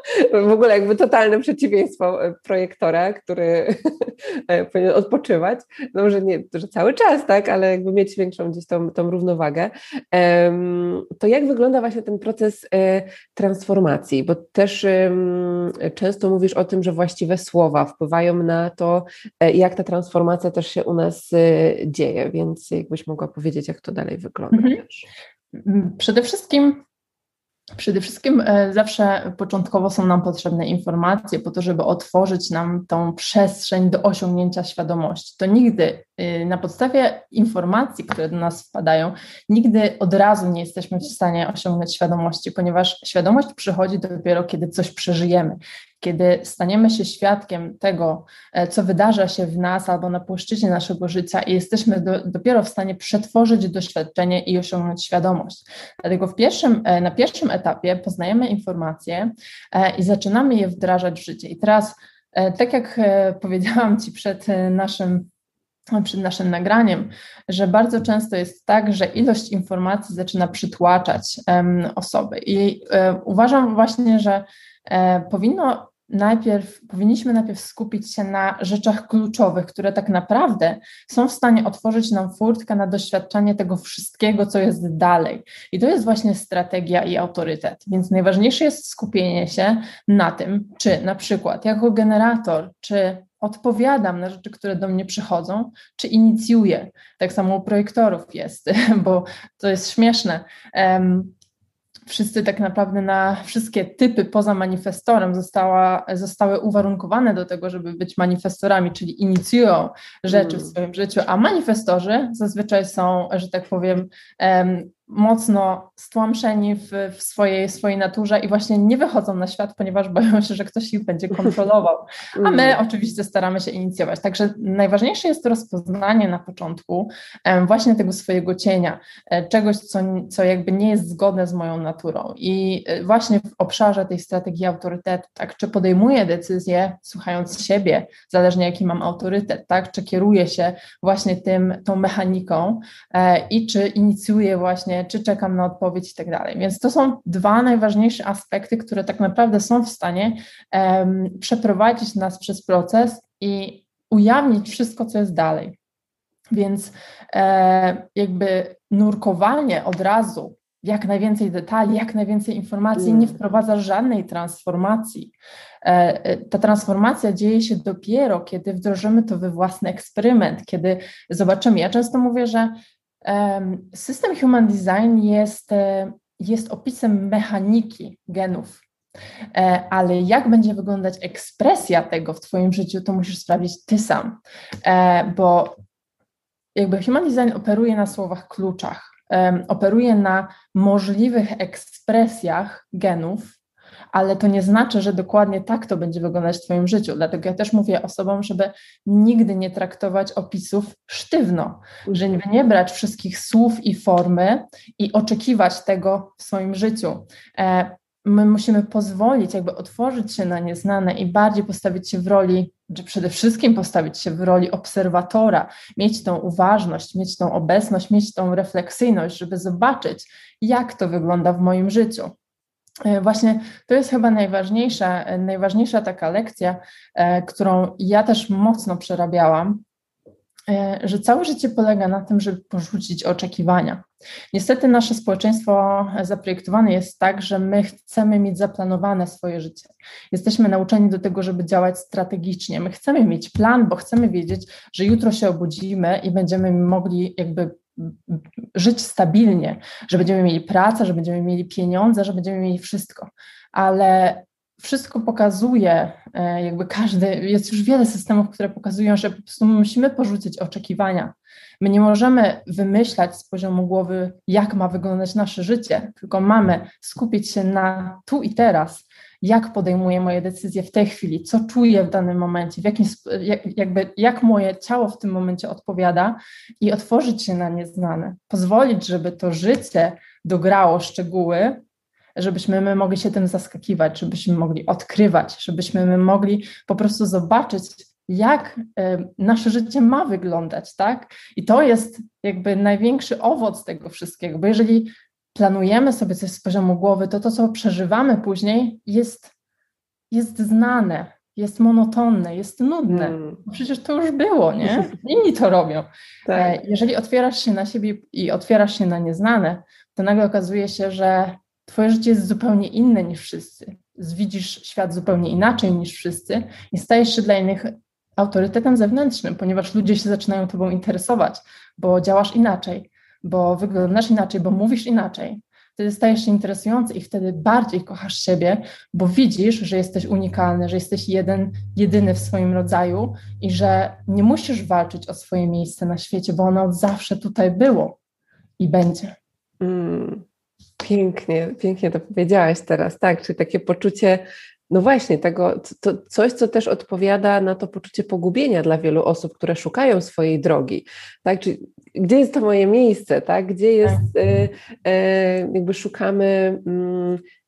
w ogóle jakby totalne przeciwieństwo e, projektora, który e, powinien odpoczywać, no że nie, że cały czas, tak, ale jakby mieć większą gdzieś tą, tą równowagę. To jak wygląda właśnie ten proces e, transformacji? Bo też często mówisz o tym, że właściwe słowa wpływają na to, jak ta transformacja też się u nas dzieje, więc jakbyś mogła powiedzieć, jak to dalej wygląda. Mhm. Przede wszystkim Przede wszystkim e, zawsze początkowo są nam potrzebne informacje po to, żeby otworzyć nam tą przestrzeń do osiągnięcia świadomości. To nigdy na podstawie informacji, które do nas wpadają, nigdy od razu nie jesteśmy w stanie osiągnąć świadomości, ponieważ świadomość przychodzi dopiero, kiedy coś przeżyjemy, kiedy staniemy się świadkiem tego, e, co wydarza się w nas albo na płaszczyźnie naszego życia i jesteśmy do, dopiero w stanie przetworzyć doświadczenie i osiągnąć świadomość. Dlatego w pierwszym, e, na pierwszym etapie poznajemy informacje e, i zaczynamy je wdrażać w życie. I teraz, tak jak powiedziałam Ci przed naszym przed naszym nagraniem, że bardzo często jest tak, że ilość informacji zaczyna przytłaczać um, osoby. I um, uważam właśnie, że um, powinno najpierw powinniśmy najpierw skupić się na rzeczach kluczowych, które tak naprawdę są w stanie otworzyć nam furtkę na doświadczenie tego wszystkiego, co jest dalej. I to jest właśnie strategia i autorytet. Więc najważniejsze jest skupienie się na tym, czy na przykład jako generator, czy odpowiadam na rzeczy, które do mnie przychodzą, czy inicjuję. Tak samo u projektorów jest, bo to jest śmieszne. Wszyscy tak naprawdę na wszystkie typy poza manifestorem została, zostały uwarunkowane do tego, żeby być manifestorami, czyli inicjują rzeczy w mm. swoim życiu, a manifestorzy zazwyczaj są, że tak powiem, mocno stłamszeni w, w, swojej, swojej naturze i właśnie nie wychodzą na świat, ponieważ boją się, że ktoś ich będzie kontrolował. A my mm. oczywiście staramy się inicjować. Także najważniejsze jest to rozpoznanie na początku właśnie tego swojego cienia, e, czegoś, co, co jakby nie jest zgodne z moją naturą. I e, właśnie w obszarze tej strategii autorytetu, tak, czy podejmuję decyzję słuchając siebie, zależnie jaki mam autorytet, tak, czy kieruję się właśnie tym, tą mechaniką e, i czy inicjuję właśnie czy czekam na odpowiedź i tak dalej. Więc to są dwa najważniejsze aspekty, które tak naprawdę są w stanie um, przeprowadzić nas przez proces i ujawnić wszystko, co jest dalej. Więc e, jakby nurkowanie od razu jak najwięcej detali, jak najwięcej informacji nie mm. wprowadza żadnej transformacji. E, e, ta transformacja dzieje się dopiero, kiedy wdrożymy to we własny eksperyment, kiedy zobaczymy. Ja często mówię, że System Human Design jest, e, jest opisem mechaniki genów, e, ale jak będzie wyglądać ekspresja tego w Twoim życiu, to musisz sprawdzić Ty sam, e, bo jakby Human Design operuje na słowach kluczach, operuje na możliwych ekspresjach genów, ale to nie znaczy, że dokładnie tak to będzie wyglądać w Twoim życiu. Dlatego ja też mówię osobom, żeby nigdy nie traktować opisów sztywno, żeby nie brać wszystkich słów i formy i oczekiwać tego w swoim życiu. E, my musimy pozwolić, jakby otworzyć się na nieznane i bardziej postawić się w roli, czy przede wszystkim postawić się w roli obserwatora, mieć tą uważność, mieć tą obecność, mieć tą refleksyjność, żeby zobaczyć, jak to wygląda w moim życiu. E, właśnie to jest chyba najważniejsza, e, najważniejsza taka lekcja, e, którą ja też mocno przerabiałam, że całe życie polega na tym, żeby porzucić oczekiwania. Niestety nasze społeczeństwo zaprojektowane jest tak, że my chcemy mieć zaplanowane swoje życie. Jesteśmy nauczeni do tego, żeby działać strategicznie. My chcemy mieć plan, bo chcemy wiedzieć, że jutro się obudzimy i będziemy mogli jakby żyć stabilnie, że będziemy mieli pracę, że będziemy mieli pieniądze, że będziemy mieli wszystko. Ale wszystko pokazuje, e, jakby każdy, jest już wiele systemów, które pokazują, że po prostu musimy porzucić oczekiwania. My nie możemy wymyślać z poziomu głowy, jak ma wyglądać nasze życie, tylko mamy skupić się na tu i teraz, jak podejmuję moje decyzje w tej chwili, co czuję w danym momencie, w jakim, jak, jakby, jak moje ciało w tym momencie odpowiada i otworzyć się na nieznane. Pozwolić, żeby to życie dograło szczegóły, żebyśmy my mogli się tym zaskakiwać, żebyśmy mogli odkrywać, żebyśmy my mogli po prostu zobaczyć, jak nasze życie ma wyglądać, tak? I to jest jakby największy owoc tego wszystkiego, bo jeżeli planujemy sobie coś z poziomu głowy, to to, co przeżywamy później, jest, jest znane, jest monotonne, jest nudne. Hmm. Przecież to już było, nie? Inni to robią. Tak. E, jeżeli otwierasz się na siebie i otwierasz się na nieznane, to nagle okazuje się, że Twoje życie jest zupełnie inne niż wszyscy. Widzisz świat zupełnie inaczej niż wszyscy i stajesz się dla innych autorytetem zewnętrznym, ponieważ ludzie się zaczynają Tobą interesować, bo działasz inaczej, bo wyglądasz inaczej, bo mówisz inaczej. Wtedy stajesz się interesujący i wtedy bardziej kochasz siebie, bo widzisz, że jesteś unikalny, że jesteś jeden, jedyny w swoim rodzaju i że nie musisz walczyć o swoje miejsce na świecie, bo ono od zawsze tutaj było i będzie. Mm. Pięknie, pięknie to powiedziałaś teraz, tak, czyli takie poczucie, no właśnie, tego, to, coś, co też odpowiada na to poczucie pogubienia dla wielu osób, które szukają swojej drogi, tak, czyli gdzie jest to moje miejsce, tak, gdzie jest, tak. y, y, jakby szukamy, y,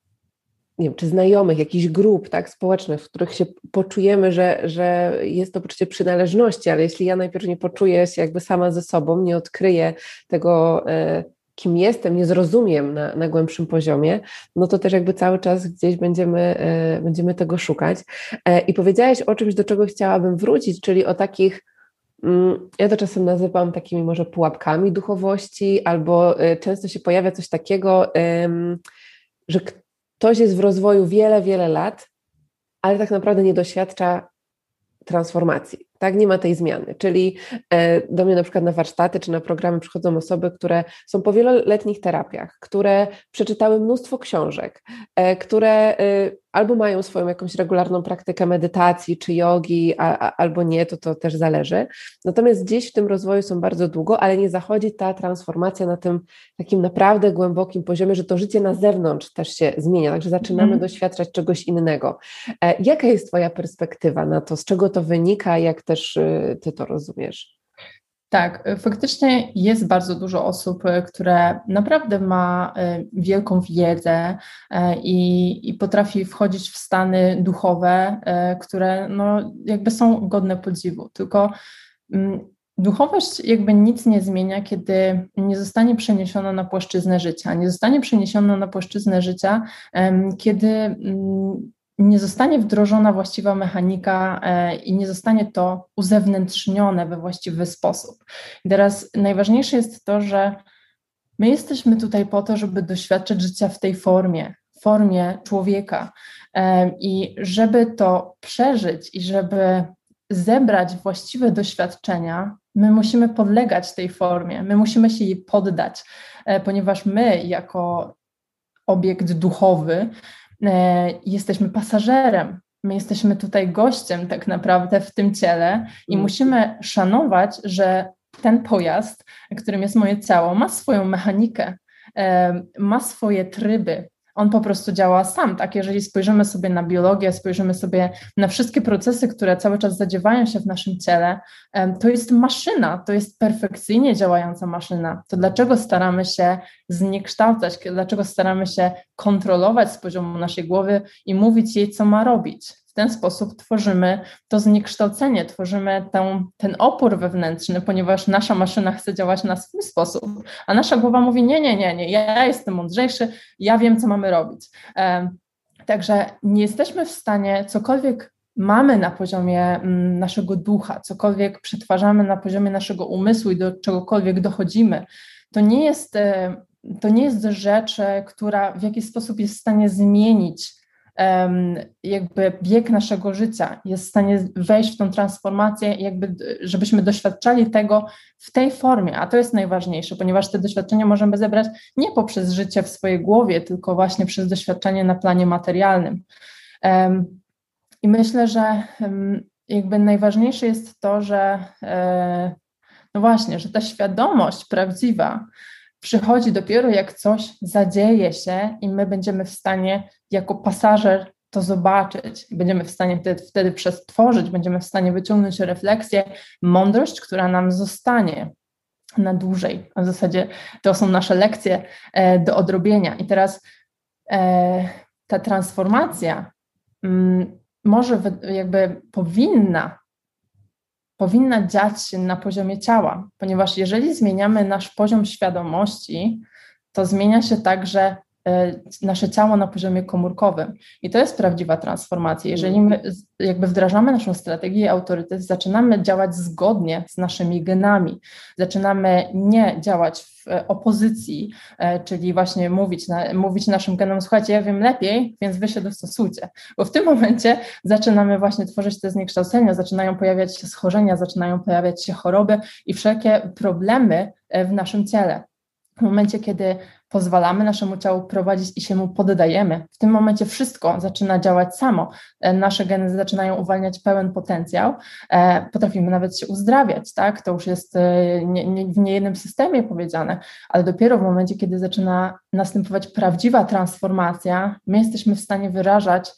nie wiem, czy znajomych, jakichś grup, tak, społecznych, w których się poczujemy, że, że jest to poczucie przynależności, ale jeśli ja najpierw nie poczuję się jakby sama ze sobą, nie odkryję tego, y, kim jestem, nie zrozumiem na, na głębszym poziomie, no to też jakby cały czas gdzieś będziemy, e, będziemy tego szukać. E, I powiedziałeś o czymś, do czego chciałabym wrócić, czyli o takich mm, ja to czasem nazywam takimi może pułapkami duchowości, albo e, często się pojawia coś takiego, że ktoś jest w rozwoju wiele, wiele lat, ale tak naprawdę nie doświadcza transformacji tak, nie ma tej zmiany. Czyli e, do mnie na przykład na warsztaty czy na programy przychodzą osoby, które są po wieloletnich terapiach, które przeczytały mnóstwo książek, e, które e, albo mają swoją jakąś regularną praktykę medytacji czy jogi, a, a, albo nie, to to też zależy. Natomiast gdzieś w tym rozwoju są bardzo długo, ale nie zachodzi ta transformacja na tym takim naprawdę głębokim poziomie, że to życie na zewnątrz też się zmienia, także zaczynamy mm. doświadczać czegoś innego. Jaka jest Twoja perspektywa na to, z czego to wynika, jak też y, ty to rozumiesz. Tak, faktycznie jest bardzo dużo osób, y, które naprawdę ma y, wielką wiedzę i, i potrafi wchodzić w stany duchowe, które no, jakby są godne podziwu. Tylko mm, duchowość jakby nic nie zmienia, kiedy nie zostanie przeniesiona na płaszczyznę życia. Nie zostanie przeniesiona na płaszczyznę życia, kiedy mm, nie zostanie wdrożona właściwa mechanika e, i nie zostanie to uzewnętrznione we właściwy sposób. I teraz najważniejsze jest to, że my jesteśmy tutaj po to, żeby doświadczać życia w tej formie, formie człowieka. E, I żeby to przeżyć i żeby zebrać właściwe doświadczenia, my musimy podlegać tej formie, my musimy się jej poddać, e, ponieważ my, jako obiekt duchowy, jesteśmy pasażerem. My jesteśmy tutaj gościem tak naprawdę w tym ciele i mm. musimy szanować, że ten pojazd, którym jest moje ciało, ma swoją mechanikę, e, ma swoje tryby, on po prostu działa sam, tak? Jeżeli spojrzymy sobie na biologię, spojrzymy sobie na wszystkie procesy, które cały czas zadziewają się w naszym ciele, to jest maszyna, to jest perfekcyjnie działająca maszyna. To dlaczego staramy się zniekształcać, dlaczego staramy się kontrolować z poziomu naszej głowy i mówić jej, co ma robić? Ten sposób tworzymy to zniekształcenie, tworzymy ten, ten opór wewnętrzny, ponieważ nasza maszyna chce działać na swój sposób, a nasza głowa mówi: Nie, nie, nie, nie, ja jestem mądrzejszy, ja wiem, co mamy robić. Także nie jesteśmy w stanie cokolwiek mamy na poziomie mm, naszego ducha, cokolwiek przetwarzamy na poziomie naszego umysłu i do czegokolwiek dochodzimy, to nie jest, to nie jest rzecz, e, która w jakiś sposób jest w stanie zmienić jakby bieg naszego życia, jest w stanie wejść w tą transformację, jakby żebyśmy doświadczali tego w tej formie, a to jest najważniejsze, ponieważ te doświadczenia możemy zebrać nie poprzez życie w swojej głowie, tylko właśnie przez doświadczenie na planie materialnym. I myślę, że jakby najważniejsze jest to, że e, no właśnie, że ta świadomość prawdziwa przychodzi dopiero jak coś zadzieje się i my będziemy w stanie jako pasażer to zobaczyć, będziemy w stanie wtedy, wtedy przestworzyć, będziemy w stanie wyciągnąć refleksję, mądrość, która nam zostanie na dłużej. A w zasadzie to są nasze lekcje e, do odrobienia. I teraz e, ta transformacja mm, może jakby powinna powinna dziać się na poziomie ciała, ponieważ jeżeli zmieniamy nasz poziom świadomości, to zmienia się także nasze ciało na poziomie komórkowym. I to jest prawdziwa transformacja. Jeżeli my jakby wdrażamy naszą strategię autorytet, zaczynamy działać zgodnie z naszymi genami, zaczynamy nie działać w opozycji, e, czyli właśnie mówić, na, mówić naszym genom, słuchajcie, ja wiem lepiej, więc wy się dostosujcie. Bo w tym momencie zaczynamy właśnie tworzyć te zniekształcenia, zaczynają pojawiać się schorzenia, zaczynają pojawiać się choroby i wszelkie problemy e, w naszym ciele. W momencie, kiedy pozwalamy naszemu ciału prowadzić i się mu poddajemy, w tym momencie wszystko zaczyna działać samo. E, nasze geny zaczynają uwalniać pełen potencjał, e, potrafimy nawet się uzdrawiać, tak? To już jest e, nie, nie, w niejednym systemie powiedziane, ale dopiero w momencie, kiedy zaczyna następować prawdziwa transformacja, my jesteśmy w stanie wyrażać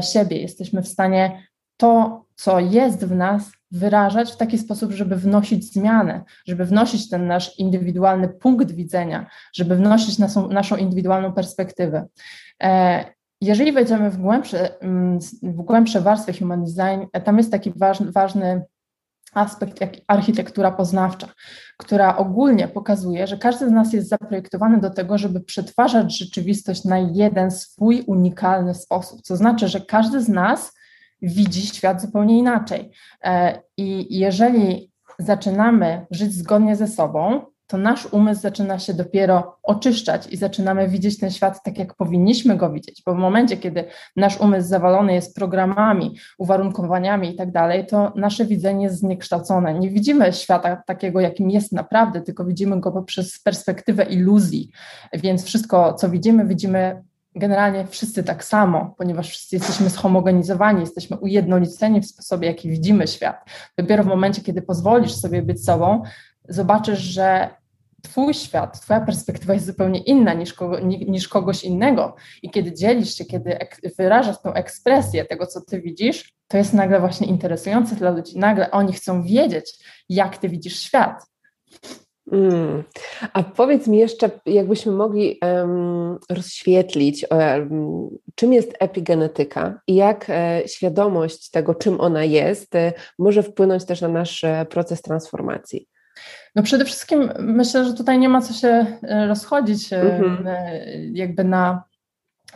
siebie, jesteśmy w stanie to, co jest w nas, wyrażać w taki sposób, żeby wnosić zmianę, żeby wnosić ten nasz indywidualny punkt widzenia, żeby wnosić naszą, naszą indywidualną perspektywę. E, jeżeli wejdziemy w głębsze, mm, w głębsze warstwy human design, e, tam jest taki ważny, ważny aspekt jak architektura poznawcza, która ogólnie pokazuje, że każdy z nas jest zaprojektowany do tego, żeby przetwarzać rzeczywistość na jeden swój unikalny sposób. Co znaczy, że każdy z nas widzi świat zupełnie inaczej. E, I jeżeli zaczynamy żyć zgodnie ze sobą, to nasz umysł zaczyna się dopiero oczyszczać i zaczynamy widzieć ten świat tak, jak powinniśmy go widzieć, bo w momencie, kiedy nasz umysł zawalony jest programami, uwarunkowaniami i tak dalej, to nasze widzenie jest zniekształcone. Nie widzimy świata takiego, jakim jest naprawdę, tylko widzimy go poprzez perspektywę iluzji, więc wszystko, co widzimy, widzimy generalnie wszyscy tak samo, ponieważ wszyscy jesteśmy zhomogenizowani, jesteśmy ujednoliceni w sposobie, jaki widzimy świat. Dopiero w momencie, kiedy pozwolisz sobie być sobą, zobaczysz, że Twój świat, Twoja perspektywa jest zupełnie inna niż, kogo, niż kogoś innego. I kiedy dzielisz się, kiedy wyrażasz tą ekspresję tego, co Ty widzisz, to jest nagle właśnie interesujące dla ludzi. Nagle oni chcą wiedzieć, jak Ty widzisz świat. Mm. A powiedz mi jeszcze, jakbyśmy mogli um, rozświetlić, um, czym jest epigenetyka i jak e, świadomość tego, czym ona jest, e, może wpłynąć też na nasz e, proces transformacji. No przede wszystkim myślę, że tutaj nie ma co się e, rozchodzić mm-hmm. jakby na,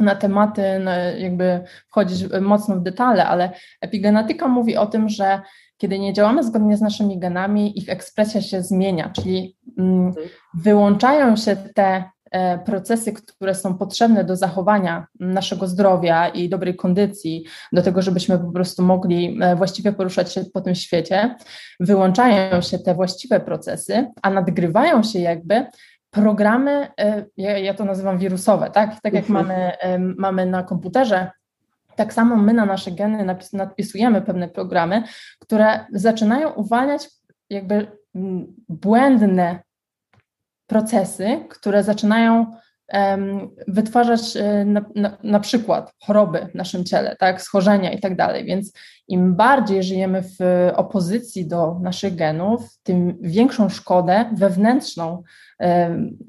na tematy, na jakby wchodzić mocno w detale, ale epigenetyka mówi o tym, że kiedy nie działamy zgodnie z naszymi genami, ich ekspresja się zmienia, czyli mm, mhm. wyłączają się te e, procesy, które są potrzebne do zachowania naszego zdrowia i dobrej kondycji, do tego, żebyśmy po prostu mogli e, właściwie poruszać się po tym świecie, wyłączają się te właściwe procesy, a nadgrywają się jakby programy, e, ja, ja to nazywam wirusowe, tak? Tak jak mhm. mamy, mamy na komputerze tak samo my na nasze geny nadpisujemy pewne programy, które zaczynają uwalniać jakby mm, błędne procesy, które zaczynają wytwarzać e, na, na, na, przykład choroby w naszym ciele, tak, schorzenia i tak dalej. Więc im bardziej żyjemy w opozycji do naszych genów, tym większą szkodę wewnętrzną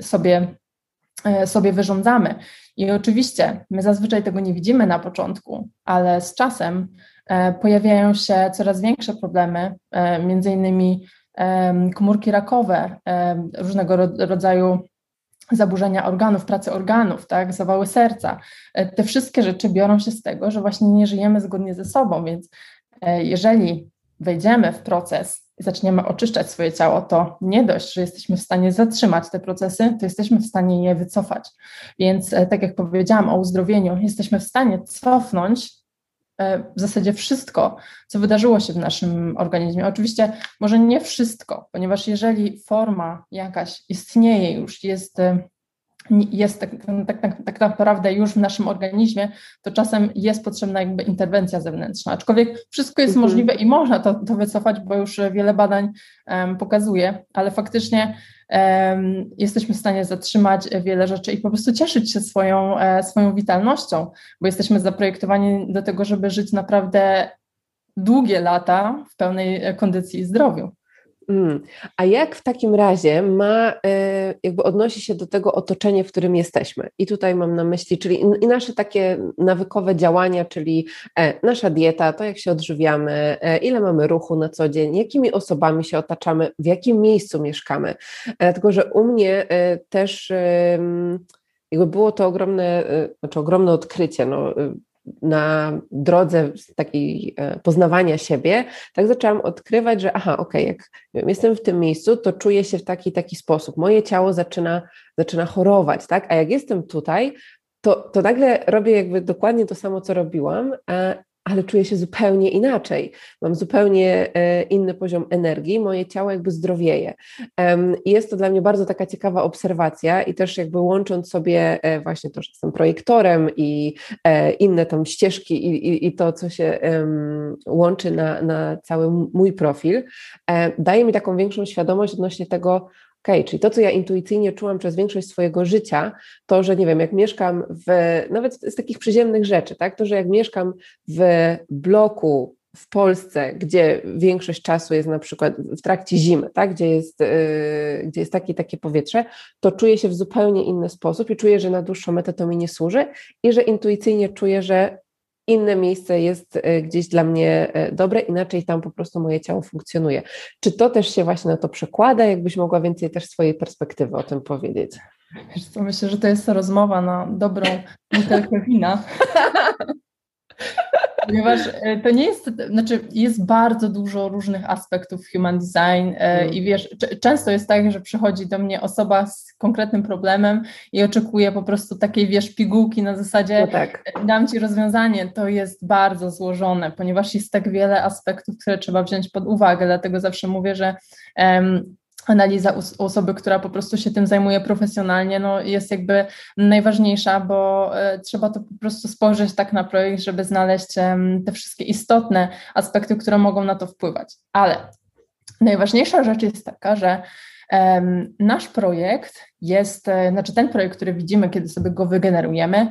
sobie, sobie wyrządzamy. I oczywiście my zazwyczaj tego nie widzimy na początku, ale z czasem e, pojawiają się coraz większe problemy, e, między innymi komórki rakowe, różnego rodzaju zaburzenia organów, pracy organów, tak, zawały serca. E, te wszystkie rzeczy biorą się z tego, że właśnie nie żyjemy zgodnie ze sobą, więc jeżeli wejdziemy w proces zaczniemy oczyszczać swoje ciało, to nie dość, że jesteśmy w stanie zatrzymać te procesy, to jesteśmy w stanie je wycofać. Więc tak jak powiedziałam o uzdrowieniu, jesteśmy w stanie cofnąć E, w zasadzie wszystko, co wydarzyło się w naszym organizmie. Oczywiście może nie wszystko, ponieważ jeżeli forma jakaś istnieje już, jest, e, jest tak, tak, tak, tak naprawdę już w naszym organizmie, to czasem jest potrzebna jakby interwencja zewnętrzna. Aczkolwiek wszystko jest mhm. możliwe i można to, to wycofać, bo już wiele badań um, pokazuje, ale faktycznie jesteśmy w stanie zatrzymać wiele rzeczy i po prostu cieszyć się swoją, e, swoją witalnością, bo jesteśmy zaprojektowani do tego, żeby żyć naprawdę długie lata w pełnej kondycji i zdrowiu. Mm. A jak w takim razie ma, e, jakby odnosi się do tego otoczenie, w którym jesteśmy? I tutaj mam na myśli, czyli i nasze takie nawykowe działania, czyli e, nasza dieta, to jak się odżywiamy, e, ile mamy ruchu na co dzień, jakimi osobami się otaczamy, w jakim miejscu mieszkamy. Dlatego, że u mnie też jakby było to ogromne, znaczy ogromne odkrycie. No, na drodze takiej e, poznawania siebie, tak zaczęłam odkrywać, że aha, okej, okay, jak jestem w tym miejscu, to czuję się w taki taki sposób. Moje ciało zaczyna, zaczyna chorować, tak? A jak jestem tutaj, to, to nagle robię jakby dokładnie to samo, co robiłam, ale czuję się zupełnie inaczej. Mam zupełnie e, inny poziom energii, moje ciało jakby zdrowieje. I jest to dla mnie bardzo taka ciekawa obserwacja i też jakby łącząc sobie e, właśnie to, że jestem projektorem i e, inne tam ścieżki i, i, i to, co się łączy na, na cały mój profil, daje mi taką większą świadomość odnośnie tego, OK, czyli to, co ja intuicyjnie czułam przez większość swojego życia, to, że nie wiem, jak mieszkam w, nawet z takich przyziemnych rzeczy, tak, to, że jak mieszkam w bloku w Polsce, gdzie większość czasu jest na przykład w trakcie zimy, tak, gdzie, jest, yy, gdzie jest takie, takie powietrze, to czuję się w zupełnie inny sposób i czuję, że na dłuższą metę to mi nie służy i że intuicyjnie czuję, że inne miejsce jest e, gdzieś dla mnie e, dobre, inaczej tam po prostu moje ciało funkcjonuje. Czy to też się właśnie na to przekłada? Jakbyś mogła więcej też swojej perspektywy o tym powiedzieć? Wiesz co, myślę, że to jest rozmowa na dobrą butelkę wina. Ponieważ e, to nie jest, znaczy jest bardzo dużo różnych aspektów human design mm. i wiesz, często jest tak, że przychodzi do mnie osoba z konkretnym problemem i oczekuje po prostu takiej, wiesz, pigułki na zasadzie no tak. E, dam Ci rozwiązanie. To jest bardzo złożone, ponieważ jest tak wiele aspektów, które trzeba wziąć pod uwagę, dlatego zawsze mówię, że um, analiza osoby, która po prostu się tym zajmuje profesjonalnie, no jest jakby najważniejsza, bo e, trzeba to po prostu spojrzeć tak na projekt, żeby znaleźć te wszystkie istotne aspekty, które mogą na to wpływać. Ale najważniejsza rzecz jest taka, że Nasz projekt jest, e, znaczy ten projekt, który widzimy, kiedy sobie go wygenerujemy,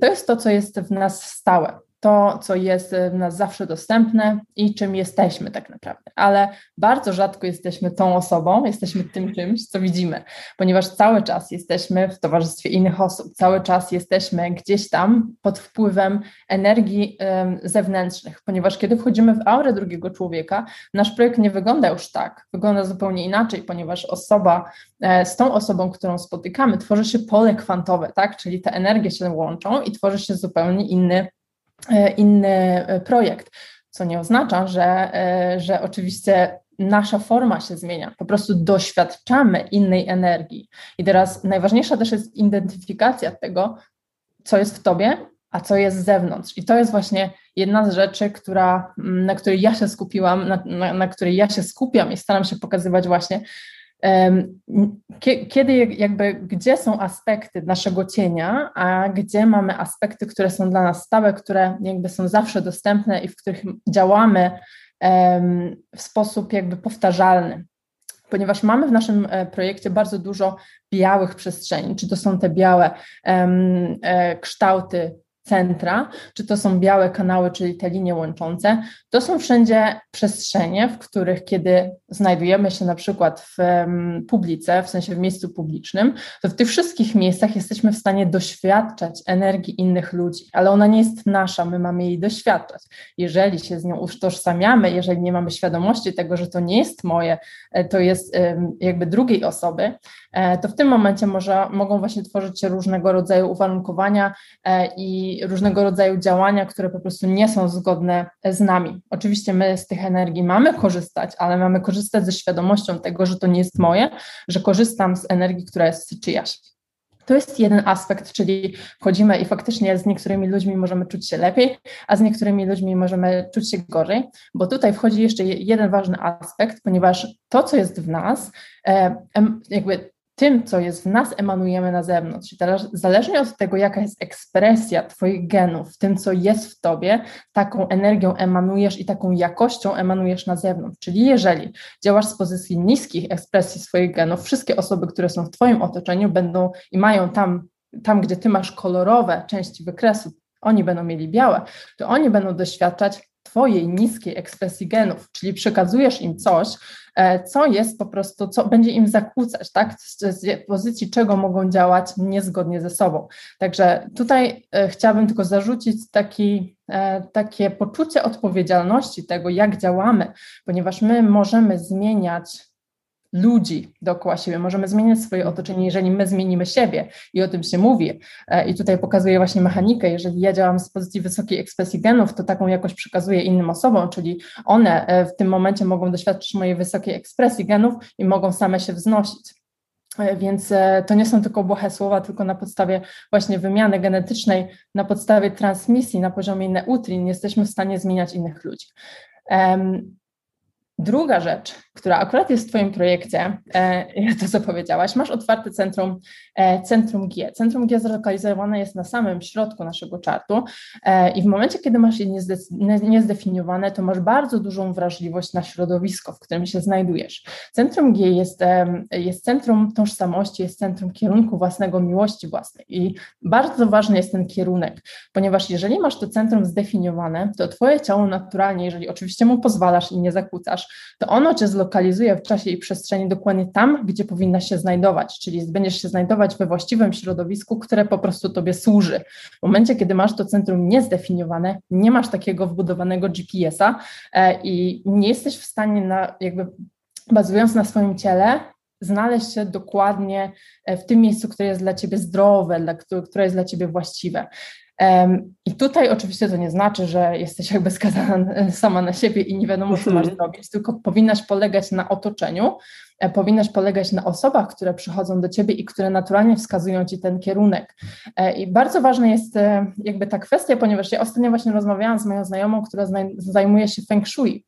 to jest to, co jest w nas stałe to, co jest w nas zawsze dostępne i czym jesteśmy tak naprawdę. Ale bardzo rzadko jesteśmy tą osobą, jesteśmy tym czymś, co widzimy, ponieważ cały czas jesteśmy w towarzystwie innych osób, cały czas jesteśmy gdzieś tam pod wpływem energii zewnętrznych, ponieważ kiedy wchodzimy w aurę drugiego człowieka, nasz projekt nie wygląda już tak, wygląda zupełnie inaczej, ponieważ osoba e, z tą osobą, którą spotykamy, tworzy się pole kwantowe, tak? czyli te energie się łączą i tworzy się zupełnie inny E, inny e, projekt, co nie oznacza, że, e, że oczywiście nasza forma się zmienia, po prostu doświadczamy innej energii. I teraz najważniejsza też jest identyfikacja tego, co jest w tobie, a co jest z zewnątrz. I to jest właśnie jedna z rzeczy, która, na której ja się skupiłam, na, na, na której ja się skupiam i staram się pokazywać właśnie kiedy jakby, gdzie są aspekty naszego cienia, a gdzie mamy aspekty, które są dla nas stałe, które jakby są zawsze dostępne i w których działamy w sposób jakby powtarzalny. Ponieważ mamy w naszym e, projekcie bardzo dużo białych przestrzeni, czy to są te białe e, kształty centra, czy to są białe kanały, czyli te linie łączące, to są wszędzie przestrzenie, w których kiedy znajdujemy się na przykład w publice, w sensie w miejscu publicznym, to w tych wszystkich miejscach jesteśmy w stanie doświadczać energii innych ludzi, ale ona nie jest nasza, my mamy jej doświadczać. Jeżeli się z nią utożsamiamy, jeżeli nie mamy świadomości tego, że to nie jest moje, e, to jest jakby drugiej osoby, to w tym momencie może, mogą właśnie tworzyć się różnego rodzaju uwarunkowania e, i i różnego rodzaju działania, które po prostu nie są zgodne z nami. Oczywiście my z tych energii mamy korzystać, ale mamy korzystać ze świadomością tego, że to nie jest moje, że korzystam z energii, która jest czyjaś. To jest jeden aspekt, czyli wchodzimy i faktycznie z niektórymi ludźmi możemy czuć się lepiej, a z niektórymi ludźmi możemy czuć się gorzej, bo tutaj wchodzi jeszcze jeden ważny aspekt, ponieważ to, co jest w nas, e, jakby tym, co jest w nas, emanujemy na zewnątrz. I teraz, zależnie od tego, jaka jest ekspresja Twoich genów, tym, co jest w Tobie, taką energią emanujesz i taką jakością emanujesz na zewnątrz. Czyli jeżeli działasz z pozycji niskich ekspresji swoich genów, wszystkie osoby, które są w Twoim otoczeniu, będą i mają tam, tam gdzie Ty masz kolorowe części wykresu, oni będą mieli białe, to oni będą doświadczać Twojej niskiej ekspresji genów, czyli przekazujesz im coś, e, co jest po prostu, co będzie im zakłócać, tak? Z pozycji czego mogą działać niezgodnie ze sobą. Także tutaj e, chciałabym tylko zarzucić taki, e, takie poczucie odpowiedzialności tego, jak działamy, ponieważ my możemy zmieniać ludzi dookoła siebie, możemy zmieniać swoje otoczenie, jeżeli my zmienimy siebie i o tym się mówi. E, I tutaj pokazuję właśnie mechanikę, jeżeli ja działam z pozycji wysokiej ekspresji genów, to taką jakość przekazuję innym osobom, czyli one e, w tym momencie mogą doświadczyć mojej wysokiej ekspresji genów i mogą same się wznosić. E, więc to nie są tylko błahe słowa, tylko na podstawie właśnie wymiany genetycznej, na podstawie transmisji na poziomie neutrin jesteśmy w stanie zmieniać innych ludzi. Druga rzecz, która akurat jest w Twoim projekcie, e, to co powiedziałaś, masz otwarte centrum, e, centrum G. Centrum G zlokalizowane jest na samym środku naszego czartu e, i w momencie, kiedy masz je niezdefiniowane, to masz bardzo dużą wrażliwość na środowisko, w którym się znajdujesz. Centrum G jest, jest centrum tożsamości, jest centrum kierunku własnego, miłości własnej i bardzo ważny jest ten kierunek, ponieważ jeżeli masz to centrum zdefiniowane, to Twoje ciało naturalnie, jeżeli oczywiście mu pozwalasz i nie zakłócasz, to ono Cię zlokalizuje lokalizuje w czasie i przestrzeni dokładnie tam, gdzie powinna się znajdować, czyli będziesz się znajdować we właściwym środowisku, które po prostu Tobie służy. W momencie, kiedy masz to centrum niezdefiniowane, nie masz takiego wbudowanego GPS-a e, i nie jesteś w stanie na, jakby bazując na swoim ciele, znaleźć się dokładnie e, w tym miejscu, które jest dla ciebie zdrowe, dla, które jest dla ciebie właściwe. I tutaj oczywiście to nie znaczy, że jesteś jakby skazana sama na siebie i nie wiadomo, co masz mhm. zrobić, tylko powinnaś polegać na otoczeniu, e, powinnaś polegać na osobach, które przychodzą do ciebie i które naturalnie wskazują ci ten kierunek. E, I bardzo ważna jest e, jakby ta kwestia, ponieważ ja ostatnio właśnie rozmawiałam z moją znajomą, która zajmuje się feng shui.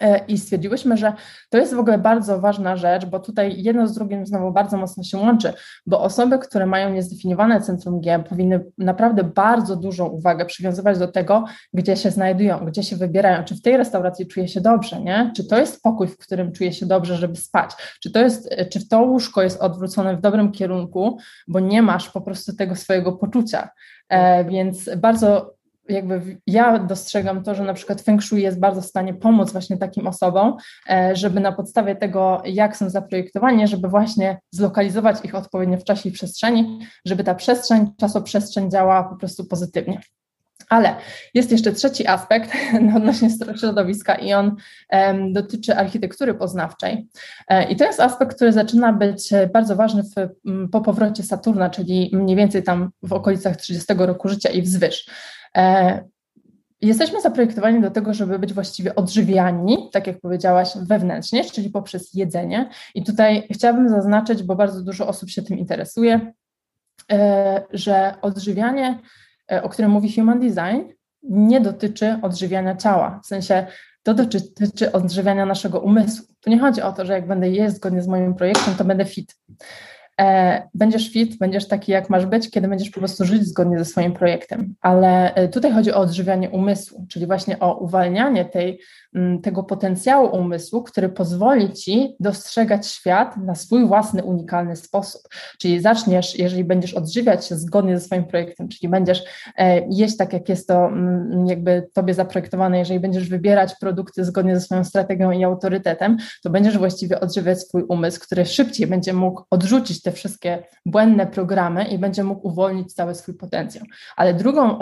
E, I stwierdziłyśmy, że to jest w ogóle bardzo ważna rzecz, bo tutaj jedno z drugim znowu bardzo mocno się łączy, bo osoby, które mają niezdefiniowane centrum G, powinny naprawdę bardzo dużą uwagę przywiązywać do tego, gdzie się znajdują, gdzie się wybierają, czy w tej restauracji czuje się dobrze, nie? Czy to jest pokój, w którym czuje się dobrze, żeby spać, czy to jest, czy to łóżko jest odwrócone w dobrym kierunku, bo nie masz po prostu tego swojego poczucia. E, więc bardzo jakby ja dostrzegam to, że na przykład Feng Shui jest bardzo w stanie pomóc właśnie takim osobom, e, żeby na podstawie tego, jak są zaprojektowani, żeby właśnie zlokalizować ich odpowiednio w czasie i przestrzeni, żeby ta przestrzeń, czasoprzestrzeń działała po prostu pozytywnie. Ale jest jeszcze trzeci aspekt odnośnie środowiska i on dotyczy architektury poznawczej. E, I to jest aspekt, który zaczyna być bardzo ważny w, po powrocie Saturna, czyli mniej więcej tam w okolicach 30 roku życia i wzwyż. E, jesteśmy zaprojektowani do tego, żeby być właściwie odżywiani, tak jak powiedziałaś, wewnętrznie, czyli poprzez jedzenie. I tutaj chciałabym zaznaczyć, bo bardzo dużo osób się tym interesuje, e, że odżywianie, e, o którym mówi Human Design, nie dotyczy odżywiania ciała. W sensie to dotyczy odżywiania naszego umysłu. Tu nie chodzi o to, że jak będę jeść zgodnie z moim projektem, to będę fit. E, będziesz fit, będziesz taki, jak masz być, kiedy będziesz po prostu żyć zgodnie ze swoim projektem. Ale e, tutaj chodzi o odżywianie umysłu, czyli właśnie o uwalnianie tej tego potencjału umysłu, który pozwoli ci dostrzegać świat na swój własny, unikalny sposób. Czyli zaczniesz, jeżeli będziesz odżywiać się zgodnie ze swoim projektem, czyli będziesz e, jeść tak, jak jest to mm, jakby tobie zaprojektowane, jeżeli będziesz wybierać produkty zgodnie ze swoją strategią i autorytetem, to będziesz właściwie odżywiać swój umysł, który szybciej będzie mógł odrzucić te wszystkie błędne programy i będzie mógł uwolnić cały swój potencjał. Ale drugą,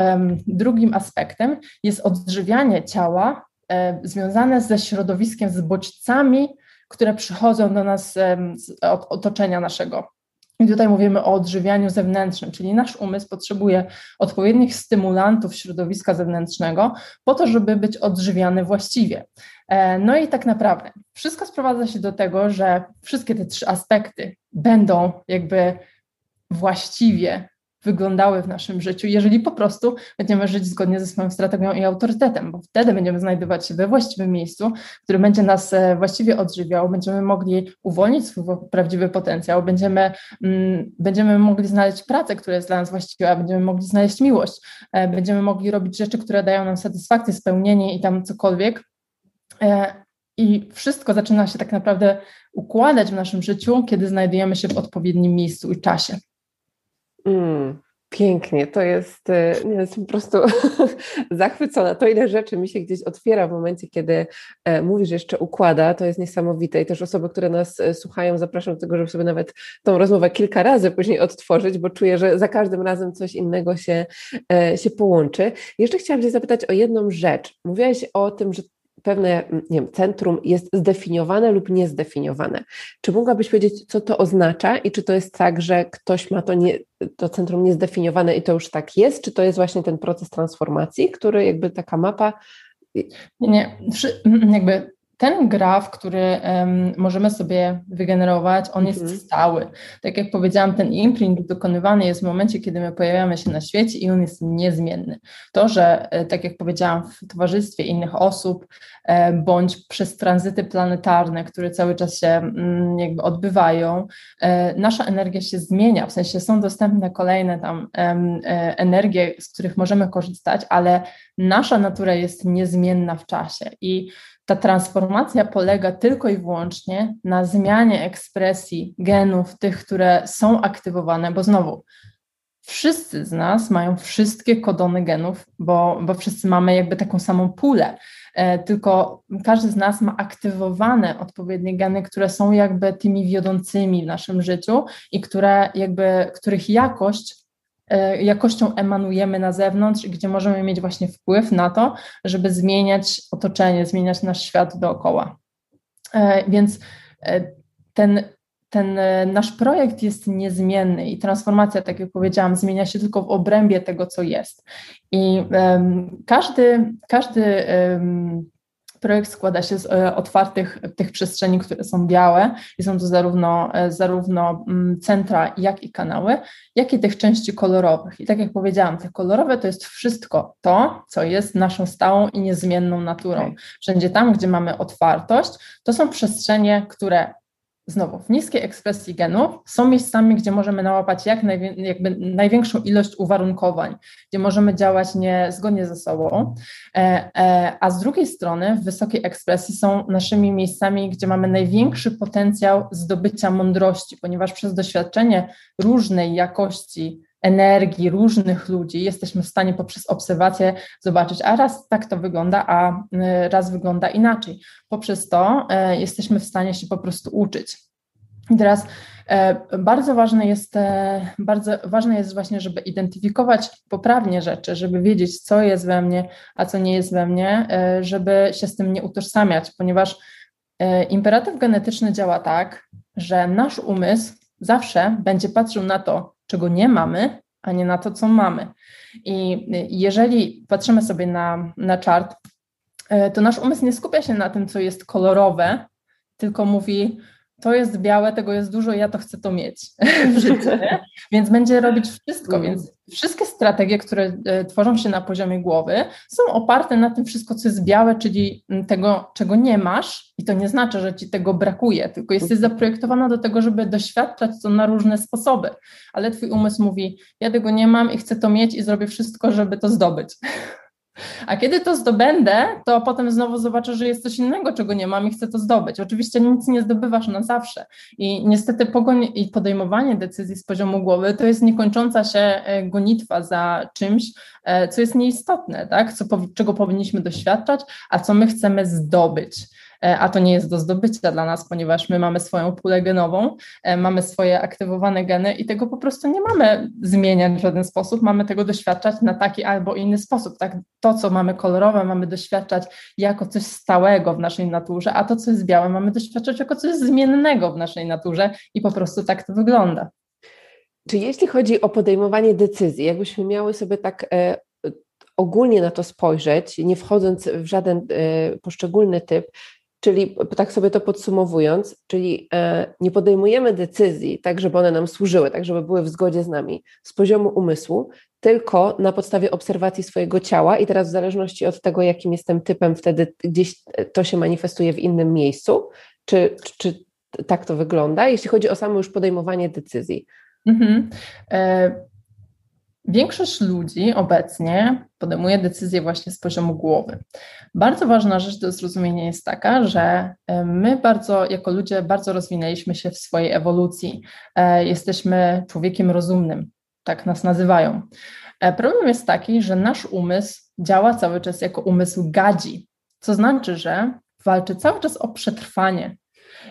drugim aspektem jest odżywianie ciała związane ze środowiskiem, z bodźcami, które przychodzą do nas z otoczenia naszego. I tutaj mówimy o odżywianiu zewnętrznym, czyli nasz umysł potrzebuje odpowiednich stymulantów środowiska zewnętrznego po to, żeby być odżywiany właściwie. E, no i tak naprawdę wszystko sprowadza się do tego, że wszystkie te trzy aspekty będą jakby właściwie wyglądały w naszym życiu, jeżeli po prostu będziemy żyć zgodnie ze swoją strategią i autorytetem, bo wtedy będziemy znajdować się we właściwym miejscu, który będzie nas e, właściwie odżywiał, będziemy mogli uwolnić swój prawdziwy potencjał, będziemy, mm, będziemy mogli znaleźć pracę, która jest dla nas właściwa, będziemy mogli znaleźć miłość, e, będziemy mogli robić rzeczy, które dają nam satysfakcję, spełnienie i tam cokolwiek. E, I wszystko zaczyna się tak naprawdę układać w naszym życiu, kiedy znajdujemy się w odpowiednim miejscu i czasie. Mm, pięknie, to jest, e, nie, jestem po prostu zachwycona. To ile rzeczy mi się gdzieś otwiera w momencie, kiedy e, mówisz jeszcze układa, to jest niesamowite i też osoby, które nas e, słuchają, zapraszam do tego, żeby sobie nawet tą rozmowę kilka razy później odtworzyć, bo czuję, że za każdym razem coś innego się, się połączy. Jeszcze chciałam Cię zapytać o jedną rzecz. Mówiłaś o tym, że pewne mm, nie wiem, centrum jest zdefiniowane lub niezdefiniowane. Czy mogłabyś powiedzieć, co to oznacza i czy to jest tak, że ktoś ma to, nie, to centrum niezdefiniowane i to już tak jest, czy to jest właśnie ten proces transformacji, który jakby taka mapa nie, nie. Jakby ten graf, który um, możemy sobie wygenerować, on jest mhm. stały. Tak jak powiedziałam, ten imprint dokonywany jest w momencie, kiedy my pojawiamy się na świecie i on jest niezmienny. To, że e, tak jak powiedziałam, w towarzystwie innych osób, e, bądź przez tranzyty planetarne, które cały czas się mm, jakby odbywają, e, nasza energia się zmienia, w sensie są dostępne kolejne tam energie, z których możemy korzystać, ale nasza natura jest niezmienna w czasie i ta transformacja polega tylko i wyłącznie na zmianie ekspresji genów, tych, które są aktywowane, bo znowu, wszyscy z nas mają wszystkie kodony genów, bo, bo wszyscy mamy jakby taką samą pulę, e, tylko każdy z nas ma aktywowane odpowiednie geny, które są jakby tymi wiodącymi w naszym życiu i które jakby, których jakość jakością emanujemy na zewnątrz, gdzie możemy mieć właśnie wpływ na to, żeby zmieniać otoczenie, zmieniać nasz świat dookoła. E, więc e, ten, ten nasz projekt jest niezmienny i transformacja, tak jak powiedziałam, zmienia się tylko w obrębie tego, co jest. I każdy, każdy projekt składa się z e, otwartych tych przestrzeni, które są białe i są to zarówno, e, zarówno mm, centra, jak i kanały, jak i tych części kolorowych. I tak jak powiedziałam, te kolorowe to jest wszystko to, co jest naszą stałą i niezmienną naturą. Wszędzie tam, gdzie mamy otwartość, to są przestrzenie, które znowu w niskiej ekspresji genów są miejscami, gdzie możemy nałapać jak najwię jakby największą ilość uwarunkowań, gdzie możemy działać niezgodnie ze sobą, e, e, a z drugiej strony w wysokiej ekspresji są naszymi miejscami, gdzie mamy największy potencjał zdobycia mądrości, ponieważ przez doświadczenie różnej jakości energii różnych ludzi jesteśmy w stanie poprzez obserwację zobaczyć, a raz tak to wygląda, a y, raz wygląda inaczej. Poprzez to e, jesteśmy w stanie się po prostu uczyć. I teraz e, bardzo ważne jest, e, bardzo ważne jest właśnie, żeby identyfikować poprawnie rzeczy, żeby wiedzieć, co jest we mnie, a co nie jest we mnie, żeby się z tym nie utożsamiać, ponieważ imperatyw genetyczny działa tak, że nasz umysł zawsze będzie patrzył na to, czego nie mamy, a nie na to, co mamy. I jeżeli patrzymy sobie na, na czart, e, to nasz umysł nie skupia się na tym, co jest kolorowe, tylko mówi, to jest białe, tego jest dużo, ja to chcę to mieć w życiu, więc będzie robić wszystko, mm. więc wszystkie strategie, które e, tworzą się na poziomie głowy są oparte na tym wszystko, co jest białe, czyli tego, czego nie masz i to nie znaczy, że ci tego brakuje, tylko jesteś mhm. zaprojektowana do tego, żeby doświadczać to na różne sposoby, ale twój umysł mówi, ja tego nie mam i chcę to mieć i zrobię wszystko, żeby to zdobyć. A kiedy to zdobędę, to potem znowu zobaczę, że jest coś innego, czego nie mam i chcę to zdobyć. Oczywiście nic nie zdobywasz na zawsze. I niestety pogoń i podejmowanie decyzji z poziomu głowy to jest niekończąca się e, gonitwa za czymś, e, co jest nieistotne, tak? co, czego powinniśmy doświadczać, a co my chcemy zdobyć. E, a to nie jest do zdobycia dla nas, ponieważ my mamy swoją pulę genową, e, mamy swoje aktywowane geny i tego po prostu nie mamy zmieniać w żaden sposób, mamy tego doświadczać na taki albo inny sposób. Tak? To, co mamy kolorowe, mamy doświadczać jako coś stałego w naszej naturze, a to, co jest białe, mamy doświadczać jako coś zmiennego w naszej naturze i po prostu tak to wygląda. Czy jeśli chodzi o podejmowanie decyzji, jakbyśmy miały sobie tak e, ogólnie na to spojrzeć, nie wchodząc w żaden e, poszczególny typ, czyli tak sobie to podsumowując, czyli e, nie podejmujemy decyzji tak, żeby one nam służyły, tak, żeby były w zgodzie z nami z poziomu umysłu, tylko na podstawie obserwacji swojego ciała i teraz w zależności od tego, jakim jestem typem, wtedy gdzieś to się manifestuje w innym miejscu, czy, czy, tak to wygląda, jeśli chodzi o samo już podejmowanie decyzji. Mhm. E, większość ludzi obecnie podejmuje decyzje właśnie z poziomu głowy. Bardzo ważna rzecz do zrozumienia jest taka, że e, my bardzo, jako ludzie, bardzo rozwinęliśmy się w swojej ewolucji. E, jesteśmy człowiekiem rozumnym, tak nas nazywają. Problem jest taki, że nasz umysł działa cały czas jako umysł gadzi, co znaczy, że walczy cały czas o przetrwanie.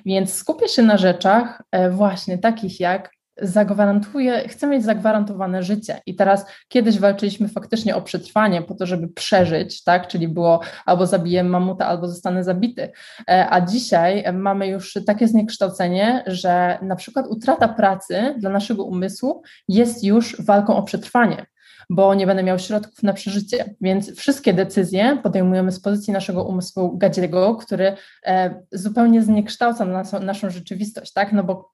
Więc skupia się na rzeczach właśnie takich jak zagwarantuje, chcę mieć zagwarantowane życie. I teraz kiedyś walczyliśmy faktycznie o przetrwanie po to, żeby przeżyć, tak? Czyli było albo zabiję mamuta, albo zostanę zabity. E, a dzisiaj mamy już takie zniekształcenie, że na przykład utrata pracy dla naszego umysłu jest już walką o przetrwanie bo nie będę miał środków na przeżycie. Więc wszystkie decyzje podejmujemy z pozycji naszego umysłu gadziego, który e, zupełnie zniekształca naszą, naszą rzeczywistość, tak? No bo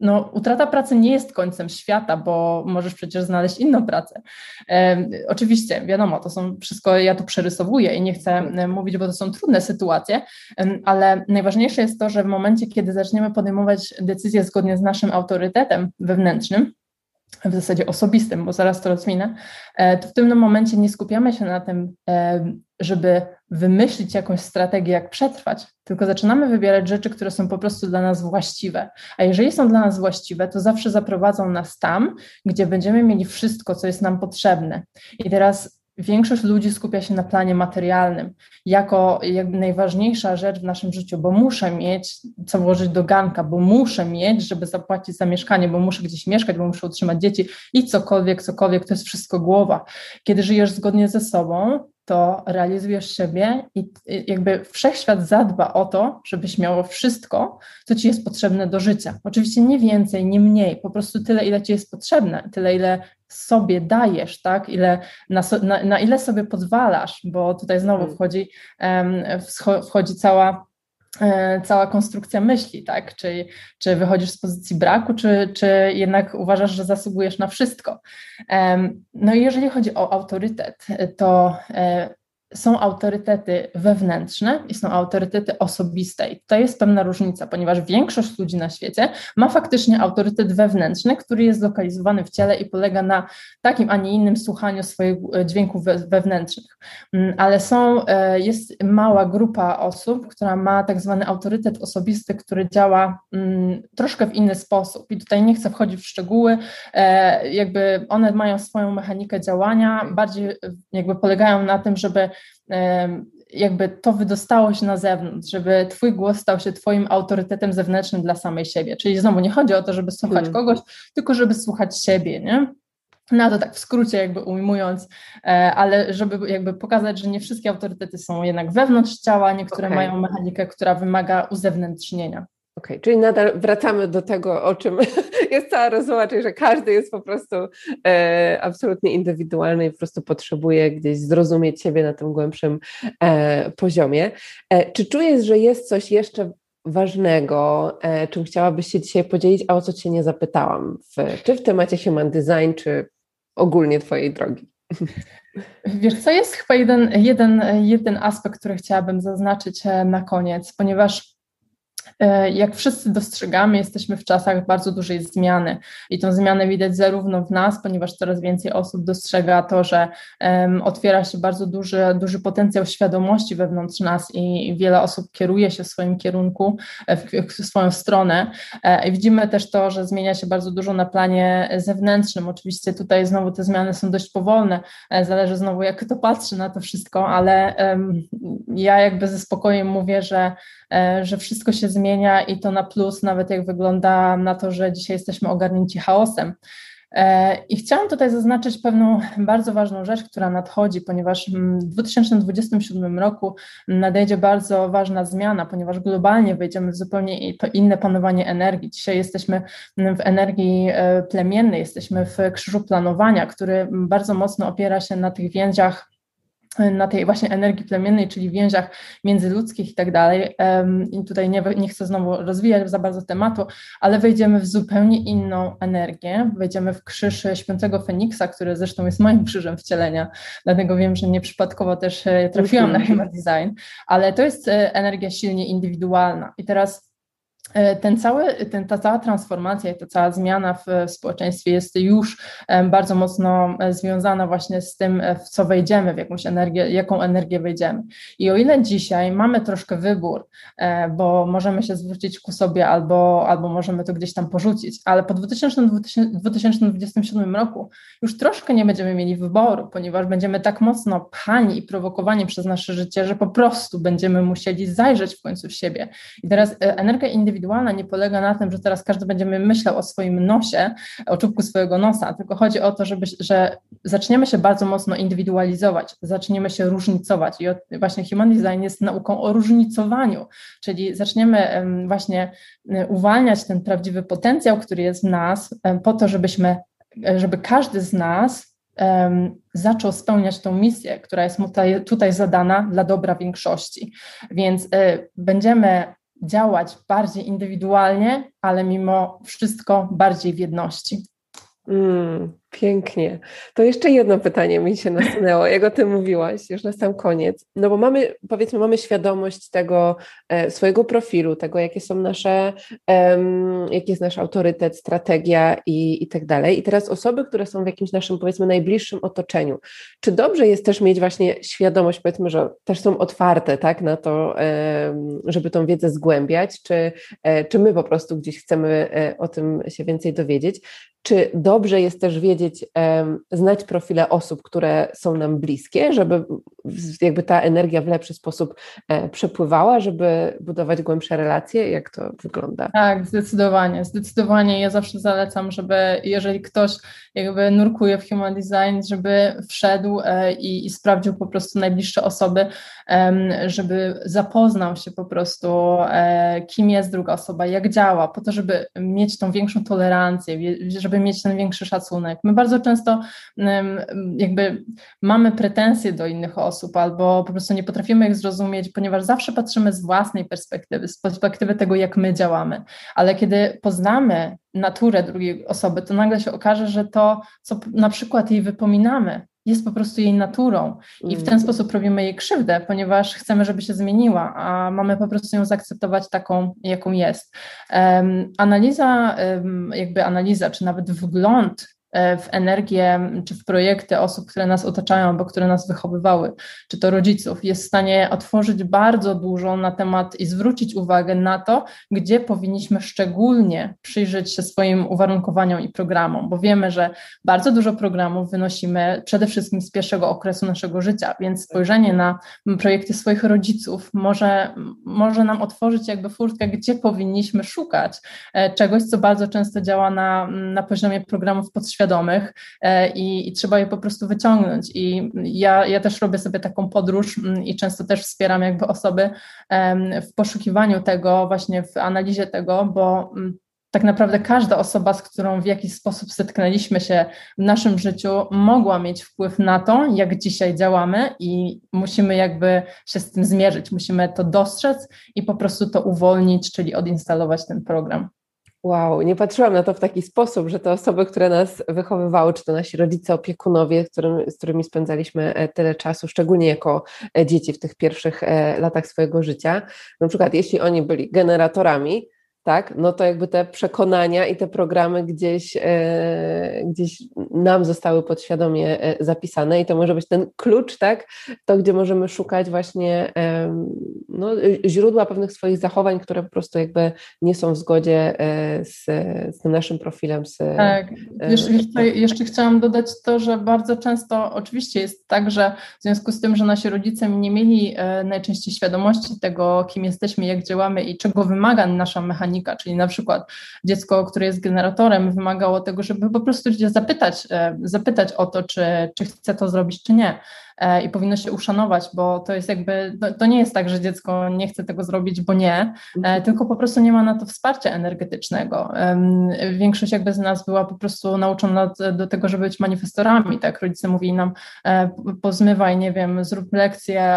no, utrata pracy nie jest końcem świata, bo możesz przecież znaleźć inną pracę. E, oczywiście, wiadomo, to są wszystko, ja tu przerysowuję i nie chcę e, mówić, bo to są trudne sytuacje, ale najważniejsze jest to, że w momencie, kiedy zaczniemy podejmować decyzje zgodnie z naszym autorytetem wewnętrznym, w zasadzie osobistym, bo zaraz to rozwinę, e, to w tym momencie nie skupiamy się na tym, e, żeby wymyślić jakąś strategię, jak przetrwać, tylko zaczynamy wybierać rzeczy, które są po prostu dla nas właściwe. A jeżeli są dla nas właściwe, to zawsze zaprowadzą nas tam, gdzie będziemy mieli wszystko, co jest nam potrzebne. I teraz większość ludzi skupia się na planie materialnym jako jakby najważniejsza rzecz w naszym życiu, bo muszę mieć co włożyć do ganka, bo muszę mieć, żeby zapłacić za mieszkanie, bo muszę gdzieś mieszkać, bo muszę utrzymać dzieci i cokolwiek, cokolwiek, to jest wszystko głowa. Kiedy żyjesz zgodnie ze sobą, to realizujesz siebie i jakby wszechświat zadba o to, żebyś miało wszystko, co ci jest potrzebne do życia. Oczywiście nie więcej, nie mniej, po prostu tyle, ile ci jest potrzebne, tyle, ile sobie dajesz, tak? Ile, na, na, na ile sobie pozwalasz, bo tutaj znowu mm. wchodzi, um, wchodzi cała cała konstrukcja myśli, tak? Czy, czy wychodzisz z pozycji braku, czy, czy jednak uważasz, że zasługujesz na wszystko. No i jeżeli chodzi o autorytet, to e, są autorytety wewnętrzne i są autorytety osobiste. I to jest pewna różnica, ponieważ większość ludzi na świecie ma faktycznie autorytet wewnętrzny, który jest zlokalizowany w ciele i polega na takim, a nie innym słuchaniu swoich e, dźwięków wewnętrznych. Mm, ale są, e, jest mała grupa osób, która ma tak zwany autorytet osobisty, który działa mm, troszkę w inny sposób. I tutaj nie chcę wchodzić w szczegóły, e, jakby one mają swoją mechanikę działania, bardziej jakby polegają na tym, żeby jakby to wydostało się na zewnątrz, żeby twój głos stał się twoim autorytetem zewnętrznym dla samej siebie. Czyli znowu nie chodzi o to, żeby słuchać hmm. kogoś, tylko żeby słuchać siebie, nie? No to tak w skrócie jakby ujmując, e, ale żeby jakby pokazać, że nie wszystkie autorytety są jednak wewnątrz ciała, niektóre okay. mają mechanikę, która wymaga uzewnętrznienia. Okej, okay, czyli nadal wracamy do tego, o czym jest cała rozmowa, czyli że każdy jest po prostu e, absolutnie indywidualny i po prostu potrzebuje gdzieś zrozumieć siebie na tym głębszym e, poziomie. E, czy czujesz, że jest coś jeszcze ważnego, e, czym chciałabyś się dzisiaj podzielić, a o co Cię nie zapytałam, w, czy w temacie human design, czy ogólnie Twojej drogi? Wiesz co, jest chyba jeden, jeden, jeden aspekt, który chciałabym zaznaczyć e, na koniec, ponieważ jak wszyscy dostrzegamy, jesteśmy w czasach bardzo dużej zmiany i tą zmianę widać zarówno w nas, ponieważ coraz więcej osób dostrzega to, że um, otwiera się bardzo duży, duży potencjał świadomości wewnątrz nas i wiele osób kieruje się w swoim kierunku, e, w, w swoją stronę. E, widzimy też to, że zmienia się bardzo dużo na planie zewnętrznym. Oczywiście tutaj znowu te zmiany są dość powolne, zależy znowu jak kto patrzy na to wszystko, ale um, ja jakby ze spokojem mówię, że, że wszystko się zmienia i to na plus, nawet jak wygląda na to, że dzisiaj jesteśmy ogarnięci chaosem. E, I chciałam tutaj zaznaczyć pewną bardzo ważną rzecz, która nadchodzi, ponieważ w 2027 roku nadejdzie bardzo ważna zmiana, ponieważ globalnie wejdziemy w zupełnie inne panowanie energii. Dzisiaj jesteśmy w energii e, plemiennej, jesteśmy w krzyżu planowania, który bardzo mocno opiera się na tych więziach na tej właśnie energii plemiennej, czyli więziach międzyludzkich i tak dalej. I tutaj nie, nie chcę znowu rozwijać za bardzo tematu, ale wejdziemy w zupełnie inną energię. Wejdziemy w krzyż śpiącego Feniksa, który zresztą jest moim krzyżem wcielenia, dlatego wiem, że nieprzypadkowo też e, trafiłam na. Human Design, ale to jest e, energia silnie indywidualna. I teraz ten cały, ten, ta cała transformacja i ta cała zmiana w, w społeczeństwie jest już bardzo mocno e, związana właśnie z tym, e, w co wejdziemy, w jakąś energię, jaką energię wejdziemy. I o ile dzisiaj mamy troszkę wybór, bo możemy się zwrócić ku sobie albo, albo możemy to gdzieś tam porzucić, ale po 2027 roku już troszkę nie będziemy mieli wyboru, ponieważ będziemy tak mocno pchani i prowokowani przez nasze życie, że po prostu będziemy musieli zajrzeć w końcu w siebie. I teraz energia indywidualna indywidualna nie polega na tym, że teraz każdy będziemy myślał o swoim nosie, o czubku swojego nosa, tylko chodzi o to, żeby, że zaczniemy się bardzo mocno indywidualizować, zaczniemy się różnicować i właśnie human design jest nauką o różnicowaniu, czyli zaczniemy właśnie uwalniać ten prawdziwy potencjał, który jest w nas, po to, żebyśmy, żeby każdy z nas zaczął spełniać tą misję, która jest tutaj zadana dla dobra większości. Więc y, będziemy działać bardziej indywidualnie, ale mimo wszystko bardziej w jedności. Mm, Pięknie. To jeszcze jedno pytanie mi się nasunęło, jak o tym mówiłaś, już na sam koniec. No bo mamy, powiedzmy, mamy świadomość tego e, swojego profilu, tego, jakie są nasze, um, jaki jest nasz autorytet, strategia i, i tak dalej. I teraz osoby, które są w jakimś naszym, powiedzmy, najbliższym otoczeniu, czy dobrze jest też mieć właśnie świadomość, powiedzmy, że też są otwarte, tak, na to, um, żeby tą wiedzę zgłębiać, czy, e, czy my po prostu gdzieś chcemy e, o tym się więcej dowiedzieć, czy dobrze jest też wiedzieć, znać profile osób, które są nam bliskie, żeby jakby ta energia w lepszy sposób e, przepływała, żeby budować głębsze relacje? Jak to wygląda? Tak, zdecydowanie. Zdecydowanie ja zawsze zalecam, żeby jeżeli ktoś jakby nurkuje w human design, żeby wszedł e, i, i sprawdził po prostu najbliższe osoby, żeby zapoznał się po prostu, e, kim jest druga osoba, jak działa, po to, żeby mieć tą większą tolerancję, żeby mieć ten większy szacunek. Bardzo często jakby mamy pretensje do innych osób albo po prostu nie potrafimy ich zrozumieć, ponieważ zawsze patrzymy z własnej perspektywy, z perspektywy tego, jak my działamy. Ale kiedy poznamy naturę drugiej osoby, to nagle się okaże, że to, co na przykład jej wypominamy, jest po prostu jej naturą i w ten mm. sposób robimy jej krzywdę, ponieważ chcemy, żeby się zmieniła, a mamy po prostu ją zaakceptować taką, jaką jest. Um, analiza, um, jakby analiza, czy nawet wgląd w energię czy w projekty osób, które nas otaczają albo które nas wychowywały, czy to rodziców, jest w stanie otworzyć bardzo dużo na temat i zwrócić uwagę na to, gdzie powinniśmy szczególnie przyjrzeć się swoim uwarunkowaniom i programom, bo wiemy, że bardzo dużo programów wynosimy przede wszystkim z pierwszego okresu naszego życia, więc spojrzenie na projekty swoich rodziców może, może nam otworzyć jakby furtkę, gdzie powinniśmy szukać e, czegoś, co bardzo często działa na, na poziomie programów podświadomych, świadomych e, i, i, trzeba je po prostu wyciągnąć. I ja, ja też robię sobie taką podróż mm, i często też wspieram jakby osoby w poszukiwaniu tego, właśnie w analizie tego, bo mm, tak naprawdę każda osoba, z którą w jakiś sposób zetknęliśmy się w naszym życiu, mogła mieć wpływ na to, jak dzisiaj działamy, i musimy jakby się z tym zmierzyć, musimy to dostrzec i po prostu to uwolnić, czyli odinstalować ten program. Wow, nie patrzyłam na to w taki sposób, że te osoby, które nas wychowywały, czy to nasi rodzice, opiekunowie, którym, z którymi spędzaliśmy e, tyle czasu, szczególnie jako e, dzieci w tych pierwszych e, latach swojego życia, na przykład jeśli oni byli generatorami, tak, no to jakby te przekonania i te programy gdzieś, e, gdzieś nam zostały podświadomie e, zapisane i to może być ten klucz, tak, to gdzie możemy szukać właśnie e, no, źródła pewnych swoich zachowań, które po prostu jakby nie są w zgodzie e, z, z tym naszym profilem. Z, tak, e, wiesz, wiesz co, jeszcze chciałam dodać to, że bardzo często oczywiście jest tak, że w związku z tym, że nasi rodzice nie mieli e, najczęściej świadomości tego, kim jesteśmy, jak działamy i czego wymaga nasza mechanika mechanika, czyli na przykład dziecko, które jest generatorem, wymagało tego, żeby po prostu zapytać, zapytać o to, czy, czy chce to zrobić, czy nie. E, i powinno się uszanować, bo to jest jakby, to nie jest tak, że dziecko nie chce tego zrobić, bo nie, e, mhm. tylko po prostu nie ma na to wsparcia energetycznego. Większość jakby z nas była po prostu nauczona do tego, żeby być manifestorami, tak? Rodzice mówili nam e, pozmywaj, nie wiem, zrób lekcję,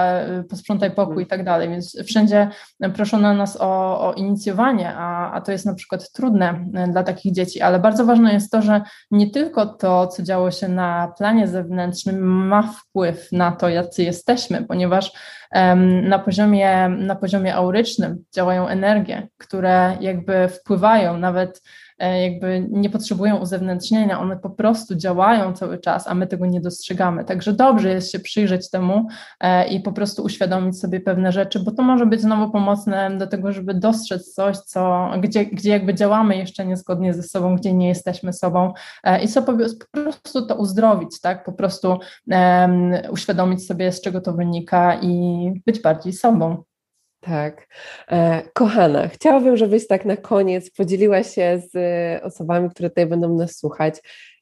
posprzątaj pokój i tak dalej, więc wszędzie proszono nas o, o inicjowanie, a, a to jest na przykład trudne dla takich dzieci, ale bardzo ważne jest to, że nie tylko to, co działo się na planie zewnętrznym ma wpływ na to, jacy jesteśmy, ponieważ na poziomie, na poziomie aurycznym działają energie, które jakby wpływają nawet jakby nie potrzebują uzewnętrznienia, one po prostu działają cały czas, a my tego nie dostrzegamy. Także dobrze jest się przyjrzeć temu e, i po prostu uświadomić sobie pewne rzeczy, bo to może być znowu pomocne do tego, żeby dostrzec coś, co, gdzie, gdzie jakby działamy jeszcze niezgodnie ze sobą, gdzie nie jesteśmy sobą e, i sobie po prostu to uzdrowić, tak? Po prostu um, uświadomić sobie, z czego to wynika i być bardziej sobą. Tak. E, kochana, chciałabym, żebyś tak na koniec podzieliła się z osobami, które tutaj będą nas słuchać,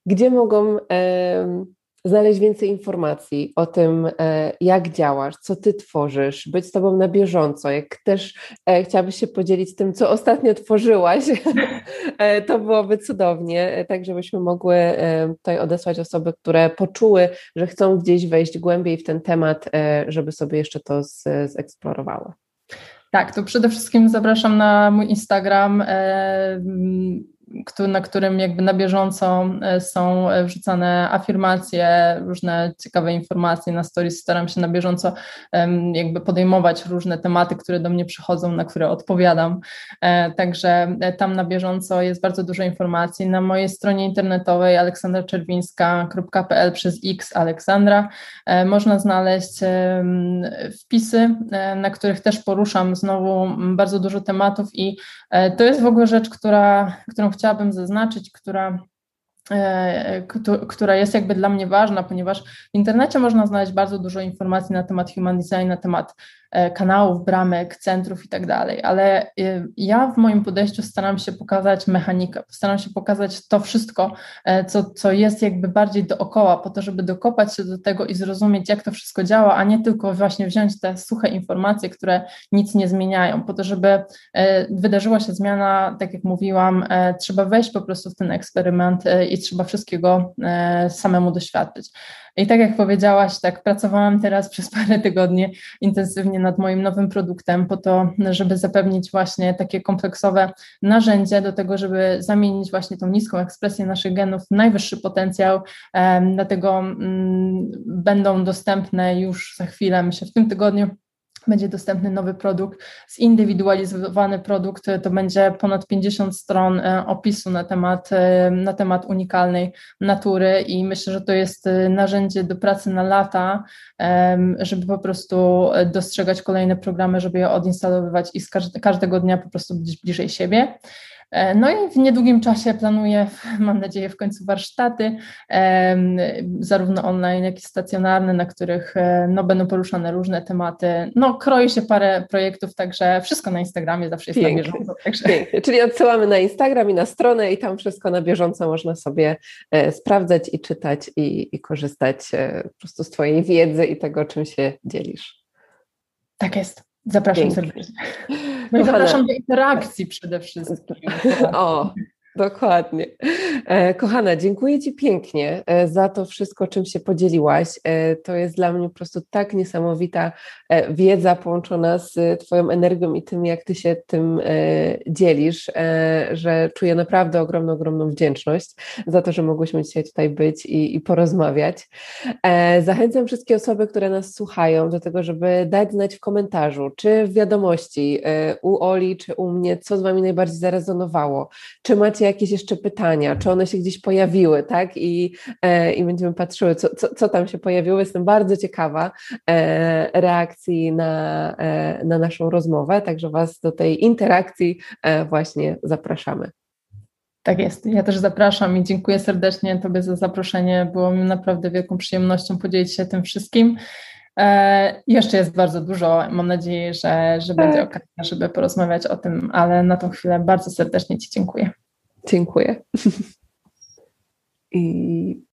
gdzie mogą e, znaleźć więcej informacji o tym, e, jak działasz, co ty tworzysz, być z tobą na bieżąco. Jak też e, chciałabyś się podzielić tym, co ostatnio tworzyłaś, e, to byłoby cudownie, tak żebyśmy mogły e, tutaj odesłać osoby, które poczuły, że chcą gdzieś wejść głębiej w ten temat, e, żeby sobie jeszcze to zeksplorowały. Tak, to przede wszystkim zapraszam na mój Instagram. E, na którym jakby na bieżąco e, są wrzucane afirmacje, różne ciekawe informacje na stories. Staram się na bieżąco jakby podejmować różne tematy, które do mnie przychodzą, na które odpowiadam. E, także e, tam na bieżąco jest bardzo dużo informacji. Na mojej stronie internetowej aleksandraczerwińska.pl przez x Aleksandra można znaleźć wpisy, na których też poruszam znowu bardzo dużo tematów i to jest w ogóle rzecz, która, którą chciałam chciałabym zaznaczyć, która e, która jest jakby dla mnie ważna, ponieważ w internecie można znaleźć bardzo dużo informacji na temat human design, na temat kanałów, bramek, centrów i tak dalej, ale e, ja w moim podejściu staram się pokazać mechanikę, staram się pokazać to wszystko, e, co, co jest jakby bardziej dookoła, po to, żeby dokopać się do tego i zrozumieć, jak to wszystko działa, a nie tylko właśnie wziąć te suche informacje, które nic nie zmieniają, po to, żeby wydarzyła się zmiana, tak jak mówiłam, trzeba wejść po prostu w ten eksperyment i trzeba wszystkiego samemu doświadczyć. I tak jak powiedziałaś, tak pracowałam teraz przez parę tygodni intensywnie nad moim nowym produktem po to, żeby zapewnić właśnie takie kompleksowe narzędzie do tego, żeby zamienić właśnie tą niską ekspresję naszych genów w najwyższy potencjał. Dlatego mm, będą dostępne już za chwilę, myślę w tym tygodniu będzie dostępny nowy produkt, zindywidualizowany produkt, to będzie ponad 50 stron e, opisu na temat, e, na temat unikalnej natury i myślę, że to jest e, narzędzie do pracy na lata, żeby po prostu dostrzegać kolejne programy, żeby je odinstalowywać i z każdego dnia po prostu być bliżej siebie. E, no i w niedługim czasie planuję, mam nadzieję, w końcu warsztaty, zarówno online, jak i stacjonarne, na których e, no, będą poruszane różne tematy. No, kroi się parę projektów, także wszystko na Instagramie zawsze jest Pięknie. na bieżąco. Także. Pięknie. Czyli odsyłamy na Instagram i na stronę i tam wszystko na bieżąco można sobie e, sprawdzać i czytać i, i korzystać po prostu z Twojej wiedzy i tego, czym się dzielisz. Tak jest. Zapraszam Pięknie. serdecznie. No i zapraszam do interakcji przede wszystkim. O, Dokładnie. E, kochana, dziękuję Ci pięknie e, za to wszystko, czym się podzieliłaś. E, to jest dla mnie po prostu tak niesamowita wiedza połączona z Twoją energią i tym, jak Ty się tym dzielisz, że czuję naprawdę ogromną, ogromną wdzięczność za to, że mogłyśmy dzisiaj tutaj być i, i porozmawiać. Zachęcam wszystkie osoby, które nas słuchają, do tego, żeby dać znać w komentarzu, czy w wiadomości u Oli, czy u mnie, co z Wami najbardziej zarezonowało. Czy macie macie jakieś jeszcze pytania, czy one się gdzieś pojawiły, tak? I, e, i będziemy patrzyły, co, co, co tam się pojawiło. Jestem bardzo ciekawa e, reakcji na, e, na naszą rozmowę, także Was do tej interakcji e, właśnie zapraszamy. Tak jest. Ja też zapraszam i dziękuję serdecznie Tobie za zaproszenie. Było mi naprawdę wielką przyjemnością podzielić się tym wszystkim. E, jeszcze jest bardzo dużo. Mam nadzieję, że, że tak. będzie okazja, żeby porozmawiać o tym, ale na tą chwilę bardzo serdecznie Ci dziękuję. Dziękuję. I